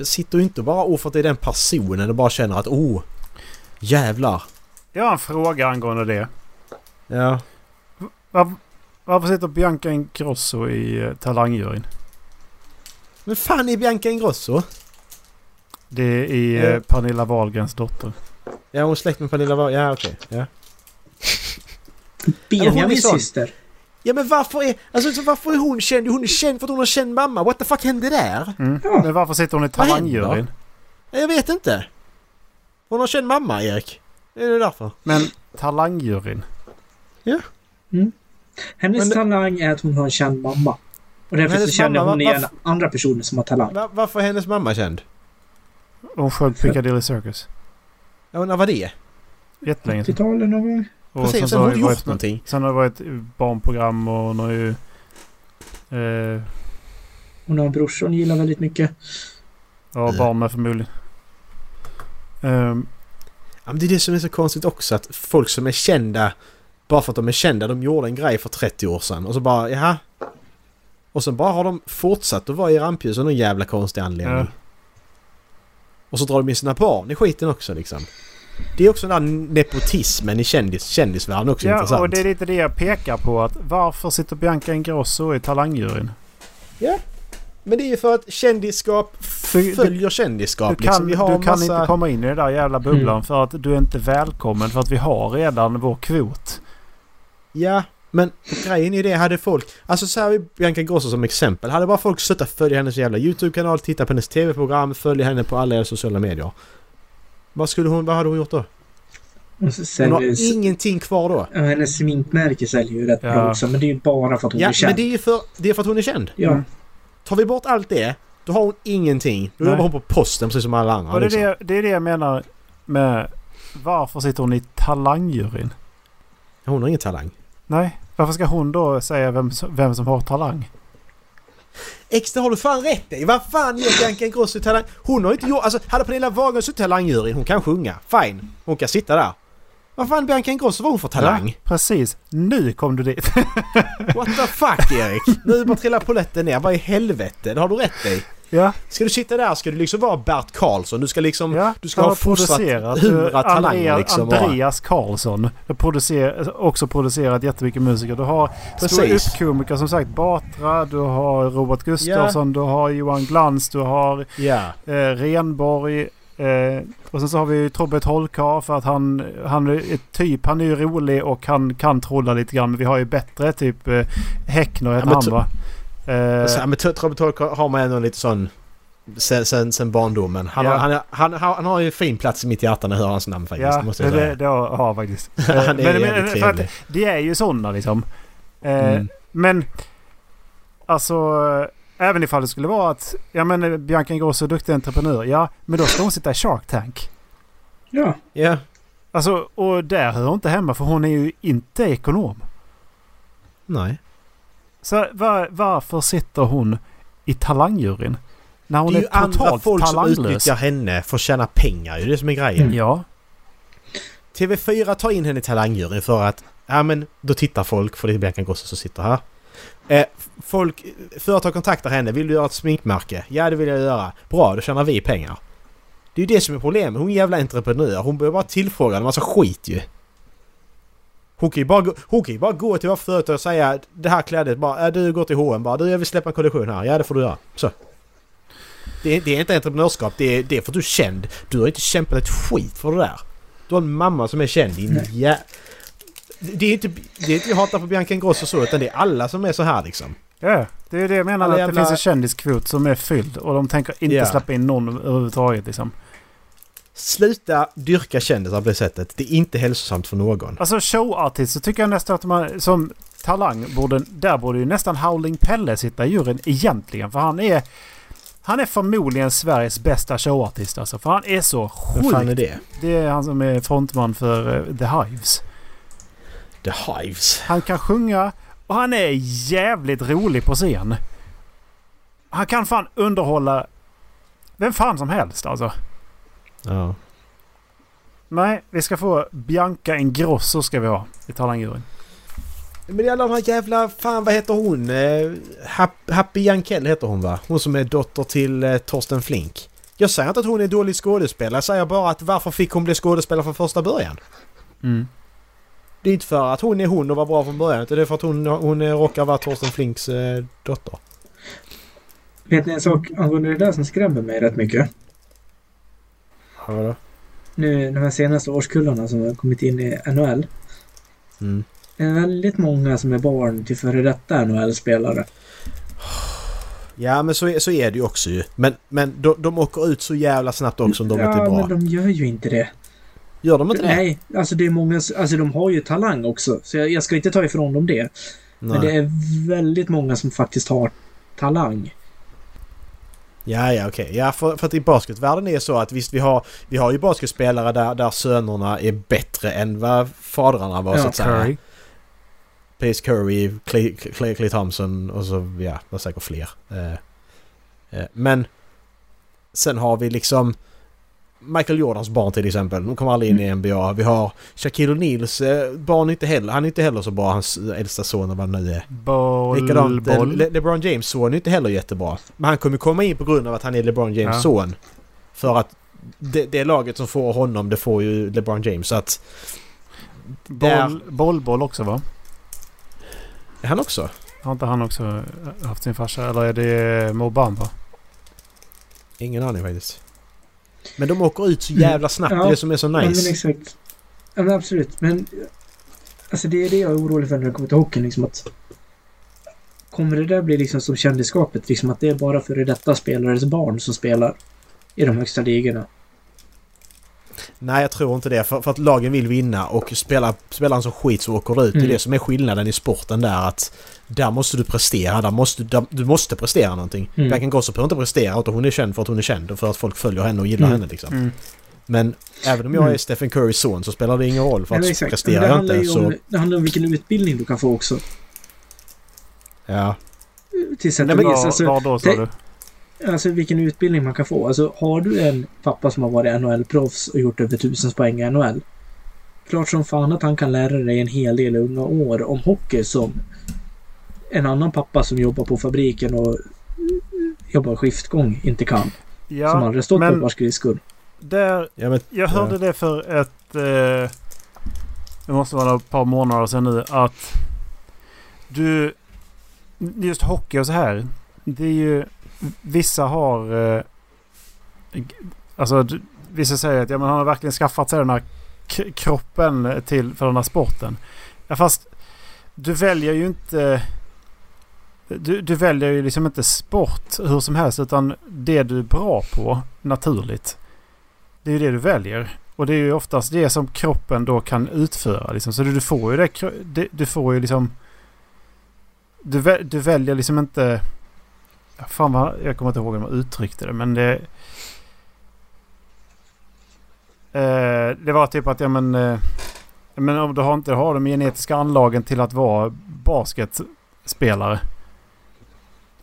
Sitter ju inte bara och för att det är den personen och bara känner att oh... Jävlar. Jag har en fråga angående det. Ja. Var, varför sitter Bianca Ingrosso i uh, talangjuryn? Men fan är Bianca Ingrosso? Det är i Eh. uh, Pernilla Wahlgrens dotter. Ja hon är släkt med Pernilla Wahl- Ja okej. Ja. hon är Benjamins syster. Ja men varför är, alltså, så varför är hon känd? Hon är känd för att hon har känd mamma. What the fuck hände där? Mm. Ja. Men varför sitter hon i talangjuryn? Jag vet inte. Hon har känd mamma Erik. Är det därför? Men talangjuryn? Hennes Men det- talang är att hon har en känd mamma. Och därför så känner mamma, hon igen andra personer som har talang. Va, varför är hennes mamma känd? Hon sjöng Piccadilly Circus. Ja, när var det? Jättelänge sedan. 80-talet någon gång. Och Precis, sen, sen har hon varit, gjort någonting. sen har det varit barnprogram och hon har ju... Eh, Hon har en brorsa hon gillar väldigt mycket. ja, barn med förmodligen. Ehm, Ja, men det är det som är så konstigt också att folk som är kända bara för att de är kända, de gjorde en grej för 30 år sedan och så bara jaha. Och sen bara har de fortsatt att vara i rampljuset av någon jävla konstig anledning. Ja. Och så drar de in sina barn i skiten också liksom. Det är också den där nepotismen i kändis, kändisvärlden också ja, intressant. och det är lite det jag pekar på. att Varför sitter Bianca Ingrosso i talangjuryn? Men det är ju för att kändisskap Du- följer kändisskap. Du liksom. kan, har du kan massa... inte komma in i den där jävla bubblan Mm. för att du är inte välkommen för att vi har redan vår kvot. Ja, men grejen är det, hade folk... Alltså så här är Bianca Ingrosso som exempel. Hade bara folk slutat följa hennes jävla YouTube-kanal, titta på hennes TV-program, följa henne på alla sociala medier. Vad skulle hon... Vad hade hon gjort då? Och Hon har ingenting kvar då. ja, hennes sminkmärke säljer ju rätt Ja. bra också. Men det är ju bara för att hon Ja, är känd. men det är ju för, det är för att hon är känd. Ja. Mm. Tar vi bort allt det, då har hon ingenting. Då Nej. jobbar hon på posten precis som alla andra. Och det är liksom. det, det är det jag menar med varför sitter hon i talangjuryn? Hon har ingen talang. Nej, varför ska hon då säga vem, vem som har talang? Det har du fan rätt i. Vad fan ger Bianca Ingrosso talang? Hon har inte gjort... Alltså, hade Pernilla Wahlgren suttit i talangjuryn, hon kan sjunga. Fine. Hon kan sitta där. Vad fan Bianca Ingrosso var hon för talang? Ja, precis. Nu kom du dit. What the fuck Erik? Nu bara trillar polletten ner. Vad i helvete? Det har du rätt i. ja, Ska du sitta där ska du liksom vara Bert Karlsson. Du ska liksom... ja. Du ska ha fostrat producerat, hundra eh, talanger liksom. Andreas Karlsson. Producer, också producerat jättemycket musiker. Du har ståuppkomiker som sagt Batra, du har Robert Gustafsson, du har Johan Glans, du har Ja. eh, Renborg. Eh, och sen så har vi ju Tobbe Trollkarl för att han, han är typ, han är ju rolig och han kan trolla lite grann. Men vi har ju bättre typ eh, Häckner heter men han va? Eh, Så, men Tobbe Tolk har man ändå lite sån... Sen, sen, sen barndomen. Han, Ja. har, han, han, han, han har ju en fin plats i mitt hjärta när jag hör hans namn faktiskt. ja, det måste det, jag det, säga. det har har faktiskt. <laughs> Han är Eh, men, men, för trevlig. att det är ju sådana liksom. Eh, Mm. Men alltså eh, även ifall det skulle vara att ja men eh, Bianca Ingrosso är duktig entreprenör. Ja men då ska hon sitta i Shark Tank. Ja. Ja. Alltså och där hör hon inte hemma för hon är ju inte ekonom. Nej. Så var, varför sitter hon i talangjuryn. När hon det är är, ju andra folk som talanglös. utnyttjar henne för att tjäna pengar. Det är det som är grejen. Mm. Ja. TV4 tar in henne i talangjuryn för att ja men då tittar folk för det är Bianca Ingrosso som sitter här. Eh, folk, företag kontaktar henne. Vill du göra ett sminkmärke? Ja det vill jag göra. Bra, då tjänar vi pengar. Det är ju det som är problemet. Hon är jävla entreprenör. Hon behöver bara tillfråga en massa skit ju. Hon kan ju bara gå, hon kan bara gå till varje företag och säga det här klädet bara äh, du går till H&M bara du jag vill släppa en kollektion här. Ja det får du göra. Så. Det är, det är inte entreprenörskap. Det är, det är för att du är känd. Du har inte kämpat ett skit för det där. Du har en mamma som är känd din jä... Det är inte, det är inte jag hatar på Bianca Ingrosso så utan det är alla som är så här liksom. Ja, det är det jag menar. Alla att jävla- det finns en kändiskvot som är fylld. Och de tänker inte Ja. släppa in någon överhuvudtaget liksom. Sluta dyrka kändisar på det sättet. Det är inte hälsosamt för någon. Alltså showartist så tycker jag nästan att man som talang borde... Där borde ju nästan Howling Pelle sitta i juryn egentligen. För han är... Han är förmodligen Sveriges bästa showartist alltså. För han är så Vem fan är sjukt. det? Det är han som är frontman för eh, The Hives. The Hives. Han kan sjunga och han är jävligt rolig på scen. Han kan fan underhålla vem fan som helst alltså. Ja. Nej, vi ska få Bianca Ingrosso ska vi ha i talangjuryn. Men det är alla de här jävla... Fan vad heter hon? Eh, Hap- Happy Jankell heter hon va? Hon som är dotter till eh, Torsten Flink. Jag säger inte att hon är dålig skådespelare. Jag säger bara att varför fick hon bli skådespelare från första början? Mm. Det är inte för att hon är hon och var bra från början. utan Det är för att hon, hon eh, råkar vara Torsten Flinks dotter. Vet ni en sak angående det där som skrämmer mig rätt mycket? Ja? Nu de här senaste årskullarna som har kommit in i NHL. Mm. Det är väldigt många som är barn till före detta NHL-spelare. Ja men så är, så är det ju också ju. Men, men de, de åker ut så jävla snabbt också om de ja, inte är bra. men de gör ju inte det. Gör de inte det? Nej, alltså det är många... Alltså de har ju talang också. Så jag, jag ska inte ta ifrån dem det. Men det är väldigt många som faktiskt har talang. Ja, ja, okej. Ja, för, för att i basketvärlden är det så att visst, vi har, vi har ju basketspelare där, där sönerna är bättre än vad fadrarna var så Ja, att säga. Curry. Pace Curry, Clay, Clay, Clay Thompson och så, ja, det var säkert fler. Eh, eh, men sen har vi liksom Michael Jordans barn till exempel. De kommer aldrig in i NBA. Vi har Shaquille O'Neals eh, barn inte heller. Han är inte heller så bra, hans äldsta son vad nu är. Boll, Likadant, boll. Le LeBron James son är inte heller jättebra. Men han kommer komma in på grund av att han är LeBron James Ja. son. För att det, det laget som får honom, det får ju LeBron James. Så att... Boll, boll, boll också va? är han också? Har inte han också haft sin farsa? Eller är det Mo Bamba? Ingen aning faktiskt. Men de åker ut så jävla snabbt, Ja, det är det som är så Ja, men nice. exakt. Ja, men absolut. Men alltså det är det jag är orolig för när det kommer till hockeyn. Liksom att, kommer det där bli liksom som kändisskapet? Liksom att det är bara före detta spelares barn som spelar i de högsta ligorna. Nej, jag tror inte det. För, för att lagen vill vinna och spelar, spelar han så skit så åker du ut. Det är Mm. det som är skillnaden i sporten där att där måste du prestera. Där måste, där, du måste prestera någonting. Mm. Bianca Ingrosso behöver inte prestera utan hon är känd för att hon är känd och för att folk följer henne och gillar Mm. henne liksom. Mm. Men även om jag Mm. är Stephen Currys son så spelar det ingen roll för att men exakt. Presterar jag inte ju så... om, det handlar om vilken utbildning du kan få också. Ja. Till sätt Nej, och men. Var, Alltså, var då sa det- du? Alltså vilken utbildning man kan få. Alltså har du en pappa som har varit NHL-proffs och gjort över tusen poäng i NHL. Klart som fan att han kan lära dig en hel del unga år om hockey som en annan pappa som jobbar på fabriken och jobbar skiftgång inte kan. som Ja, aldrig stått på men ett par skridskor. där, ja men, jag hörde det för ett... Eh, det måste vara ett par månader sedan nu att du... Just hockey och så här. Det är ju... Vissa har... Eh, alltså vissa säger att ja, men han har verkligen skaffat sig den här kroppen till för den här sporten. Ja, fast du väljer ju inte... Du, du väljer ju liksom inte sport hur som helst utan det du är bra på naturligt. Det är ju det du väljer. Och det är ju oftast det som kroppen då kan utföra. Liksom. Så du, du får ju det. Du får ju liksom... Du, du väljer liksom inte... Fan vad, jag kommer inte ihåg hur man uttryckte det men det... Eh, det var typ att ja men... Eh, men om du har inte har de genetiska anlagen till att vara basketspelare.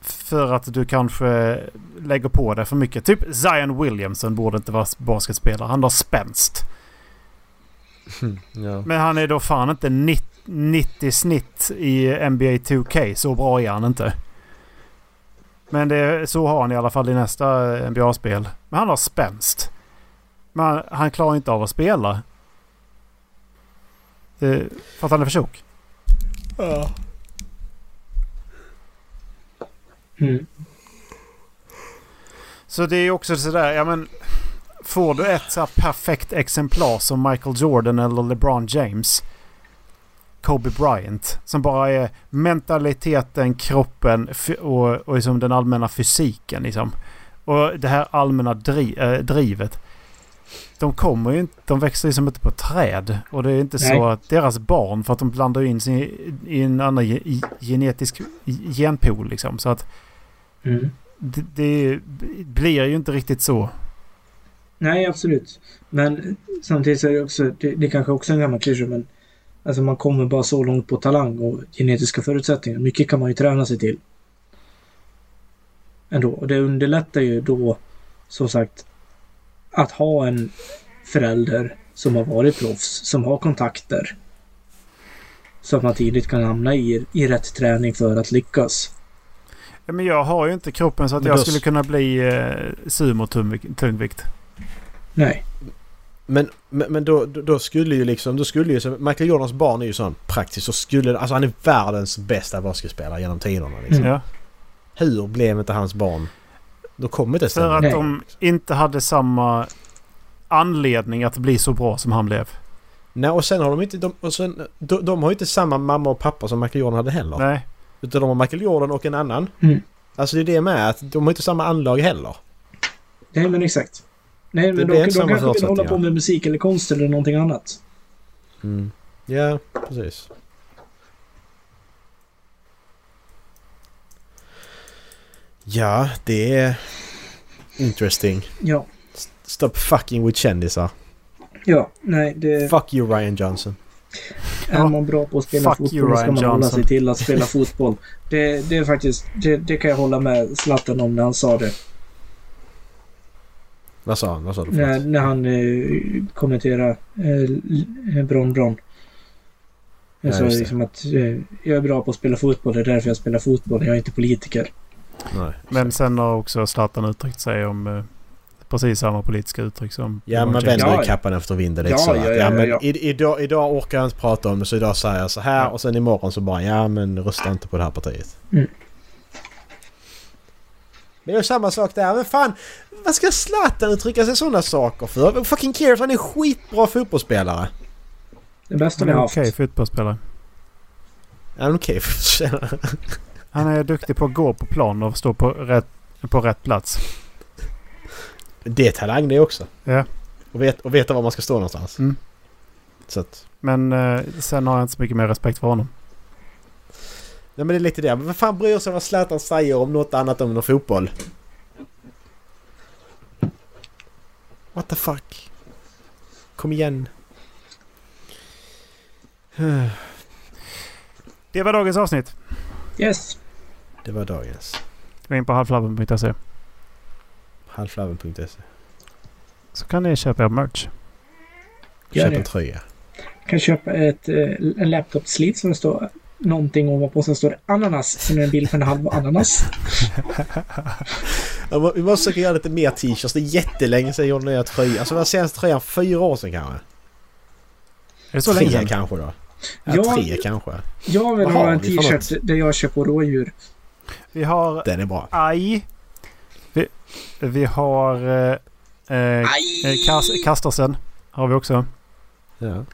För att du kanske lägger på det för mycket. Typ Zion Williamson borde inte vara basketspelare. Han har spänst. <laughs> Ja. Men han är då fan inte 90, 90 snitt i NBA 2K. Så bra är han inte. Men det, så har han i alla fall i nästa NBA-spel. Men han har spänst. Men han, klarar inte av att spela. Det, för att han är för tjock. Mm. Så det är också sådär, ja men... Får du ett så perfekt exemplar som Michael Jordan eller LeBron James. Kobe Bryant. Som bara är mentaliteten, kroppen och, och liksom den allmänna fysiken. Liksom. Och det här allmänna dri, äh, drivet. De kommer ju inte, de växer liksom inte på träd. Och det är inte Nej. så att deras barn, för att de blandar in sig i, en annan ge, genetisk genpool liksom. Så att Mm. det, det blir ju inte riktigt så. Nej, absolut. Men samtidigt så är det också, det, det är kanske också en gammal klyscha, men alltså man kommer bara så långt på talang och genetiska förutsättningar. Mycket kan man ju träna sig till. Ändå. Och det underlättar ju då, som sagt, att ha en förälder som har varit proffs, som har kontakter. Så att man tidigt kan hamna i, i rätt träning för att lyckas. Ja, men jag har ju inte kroppen så att Men jag då- skulle kunna bli eh, sumo-tungvikt. Nej. Men, men, men då, då skulle ju liksom, då skulle ju, Michael Jordans barn är ju sån praktiskt, så skulle, alltså han är världens bästa basketspelare genom tiderna liksom. Mm. Ja. Hur blev inte hans barn? Då kommer inte För stämma. att Nej. de inte hade samma anledning att bli så bra som han blev. Nej och sen har de inte, de, och sen, de, de har ju inte samma mamma och pappa som Michael Jordan hade heller. Nej. Utan de har Michael Jordan och en annan. Mm. Alltså det är det med att de har inte samma anlag heller. Nej, men exakt. Nej, men inte de samma kanske vill hålla på med musik eller konst eller någonting annat. Mm. Ja, precis. Ja, det är... Interesting. Ja. Stop fucking with kändisar. Ja, nej, det... Fuck you Ryan Johnson. Är man bra på att spela Fuck you, fotboll så ska man hålla Johnson. sig till att spela fotboll. Det, det är faktiskt... Det, det kan jag hålla med Zlatan om när han sa det. Vad sa han? Vad sa du? När, när han eh, kommenterade eh, Bron Bron. Jag Ja, sa liksom att eh, jag är bra på att spela fotboll. Det är därför jag spelar fotboll. Jag är inte politiker. Nej. Men sen har också Zlatan uttryckt sig om eh, precis samma politiska uttryck som... Ja, man vänder Ja, kappan efter vinden lite Ja, så. ja, ja, ja, ja, men ja. Idag, idag orkar jag inte prata om det så idag säger jag så här och sen imorgon så bara ja men rösta inte på det här partiet. Mm. Men det är samma sak där. Men fan, vad ska Zlatan uttrycka sig sådana saker för? Fucking cares? Han är skitbra fotbollsspelare. Det bästa Han vi är har haft. okej fotbollsspelare. Ja, men okej. Okay. Han är duktig på att gå på plan och stå på rätt, på rätt plats. det är talang det också. Ja. Och, vet, och veta var man ska stå någonstans. Mm. Så att... Men eh, sen har jag inte så mycket mer respekt för honom. Nej men det är lite det. Men vad fan bryr sig vad Zlatan säger om något annat än fotboll? What the fuck? Kom igen. <sighs> Det var dagens avsnitt. Yes. Det var dagens. Gå in på halvflabben.se Halflaven.se. så kan ni köpa er merch. Gör Köp det. en tröja. kan köpa ett, eh, en laptop-slit som det står någonting ovanpå. Sen står det ananas. Sen är det en bild på en halv ananas. <laughs> Ja, Vi måste försöka göra lite mer t-shirts. Det är jättelänge sedan jag gjorde nya tröjor. Alltså den senaste tröjan fyra år sedan kanske. Är det så tre länge sedan? kanske då. Ja, Ja. tre kanske. Jag vill ha en t-shirt där jag kör på rådjur. Vi har Den är bra. Aj. Vi, vi har eh, eh, Kas, Kastorsen. Har vi också. Ja.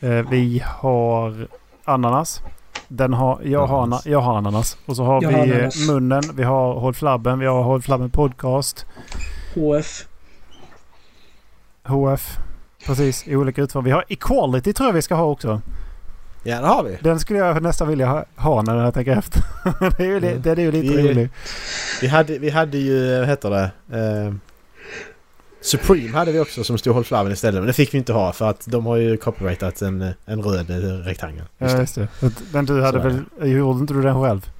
Eh, vi har ananas. Den har, jag, har, ana, Ananas. jag har ananas. Och så har Jag vi har ananas. munnen. Vi har Håll Flabben. Vi har Håll Flabben Podcast. HF. HF. Precis, i olika utföranden. Vi har Equality tror jag vi ska ha också. ja, det har vi. Den skulle jag nästan vilja ha, ha när jag tänker efter. <laughs> det är ju, Mm. den är ju lite Vi- rolig. Vi hade, vi hade ju, vad heter det? Eh, Supreme hade vi också som stod Håll Flaven istället. Men det fick vi inte ha för att de har ju copyrightat en, en röd eh, rektangel. Just Ja, just det. Men du hade väl... Gjorde inte du den själv?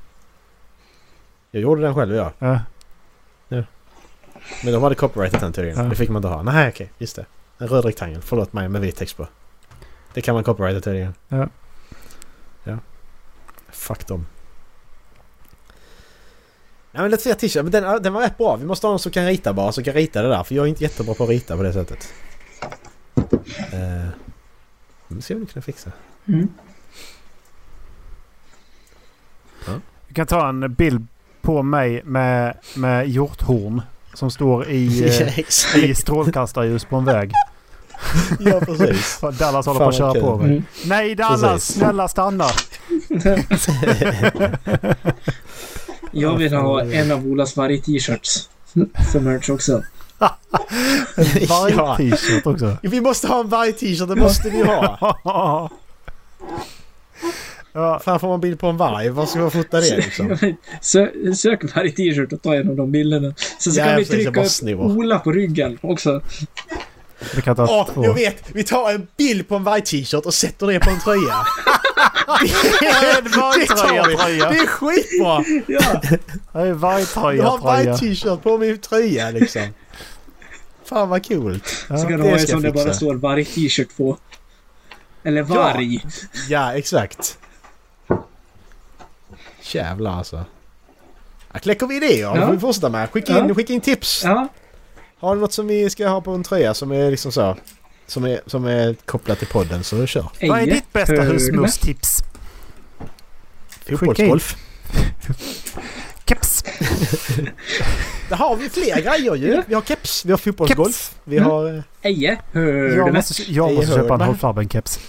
Jag gjorde den själv ja. Ja. Men de hade copyrightat den tydligen. Ja. Det fick man inte ha. Nej okej, just det. En röd rektangel. Förlåt mig med vit text på. Det kan man copyrighta tydligen. Ja. Ja. Fuck dem. Ja men lite fler t-shirt. Men den, den var rätt bra. Vi måste ha någon som kan rita bara. Som kan rita det där. För jag är inte jättebra på att rita på det sättet. Uh, vi se om vi kan fixa. Mm. Vi kan ta en bild på mig med, med hjorthorn. Som står i, <laughs> eh, Exakt. i strålkastarljus på en väg. ja precis. <laughs> Dallas håller Fan, på att köra kul. på mig. Mm. Nej Dallas! Precis. Snälla stanna! <laughs> Jag vill ha en av Olas varg-t-shirts. Som merch också. <laughs> Varje Ja. t-shirt också. Vi måste ha en varg-t-shirt. Det måste vi ha. <laughs> ja, Fan får man bild på en varg? Var ska man fota det liksom? <laughs> Sö sök varg-t-shirt och ta en av de bilderna. Sen så Ja, kan vi trycka upp. Ola på ryggen också. Vi kan ta Åh, två. jag vet! Vi tar en bild på en varg-t-shirt och sätter det på en tröja. <laughs> En vi. vargtröja-tröja. Det är skitbra! Ja, Det är Jag har en vargtröja-tröja. varg-t-shirt på min tröja liksom. Fan vad coolt. så kan det du ha en som det jag bara står varg-t-shirt på. Eller varg. Ja, exakt. Jävlar alltså. Ja, kläcker vi idéer? Ja. Ja. Det får vi fortsätta med. Skicka in, Ja. skicka in tips. Ja, Har du något som vi ska ha på en tröja som är liksom så? Som är, som är kopplat till podden så kör. Vad är Eje, ditt bästa husmorstips? Fotbollsgolf. <laughs> Keps. Där har vi fler grejer ju. Ja. Vi har keps, vi har fotbollsgolf. Vi har... eh, Eje, hör du Jag måste, jag måste köpa en du? Håll Flabben-keps.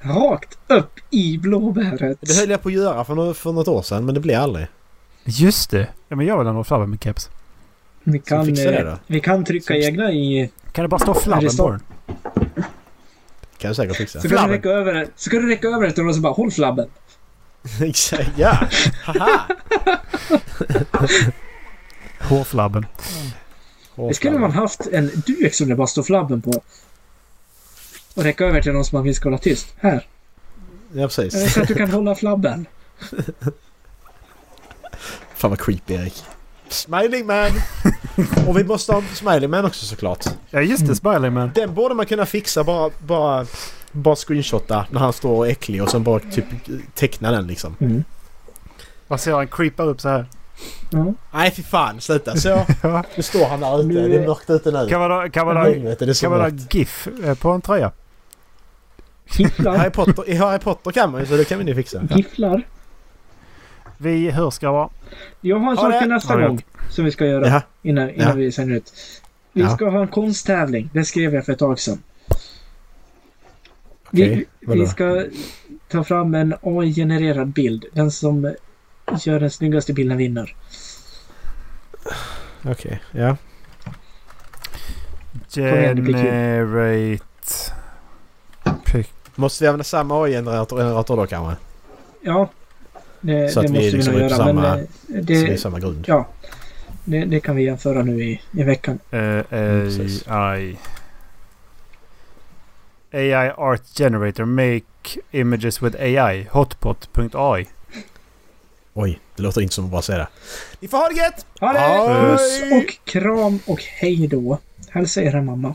Rakt upp i blåbäret. Det höll jag på att göra för, nå- för något år sedan men det blev aldrig. Just det. Ja, men jag vill ha en Håll Flabben-keps. Vi kan, det eh, då. vi kan trycka Så- egna i... Kan det bara stå Flabben på den? Kan jag säkert fixa. Så kan, du Flabben. räcka över, så kan du räcka över det till någon som bara håll flabben. <laughs> Exakt, ja! Haha! <laughs> Hårflabben. Det skulle man haft en duk som det bara står flabben på. Och räcka över till någon som man vill ska hålla tyst. Här. Ja precis. Så att du kan <laughs> hålla flabben. Fan vad creepy Erik. Smiling man! <laughs> Och vi måste ha Smiling man också såklart. Ja just det, Smiley Man. Den borde man kunna fixa bara, bara, bara screenshotta när han står äcklig och sen bara typ teckna den liksom. Mm. Vad ser han creepar upp så här? Ja. Nej fy fan sluta så. <laughs> Ja. Nu står han där ute. Det är mörkt ute nu. Kan man ha, kan man ha, det är kan man ha. GIF eh, på en tröja? Gifflar. Harry Potter, I Harry Potter kan man ju så det kan vi nu fixa. Gifflar. Vi hörs grabbar. Jag har en Ha sak till nästa Ja, ja. gång. Som vi ska göra. Jaha. Innan, innan Ja. vi sänder ut. Vi Ja. ska ha en konsttävling. Det skrev jag för ett tag sedan. Okej, vi, vi ska ta fram en AI-genererad bild. Den som gör den snyggaste bilden vinner. Okej, ja. blir kul. Generate... Måste vi använda samma AI-generator generator då kanske? Ja, det, Så det att vi måste vi liksom nog är på göra. samma- men eh, det är samma grund. ja, det, det kan vi jämföra nu i, i veckan. Uh. AI. AI Art Generator. Make images with AI. Hotpot.ai. Oj, det låter inte som att bara säga det. Ni får ha det gött! Ha det! Puss och kram och hej då. Hälsa era mamma.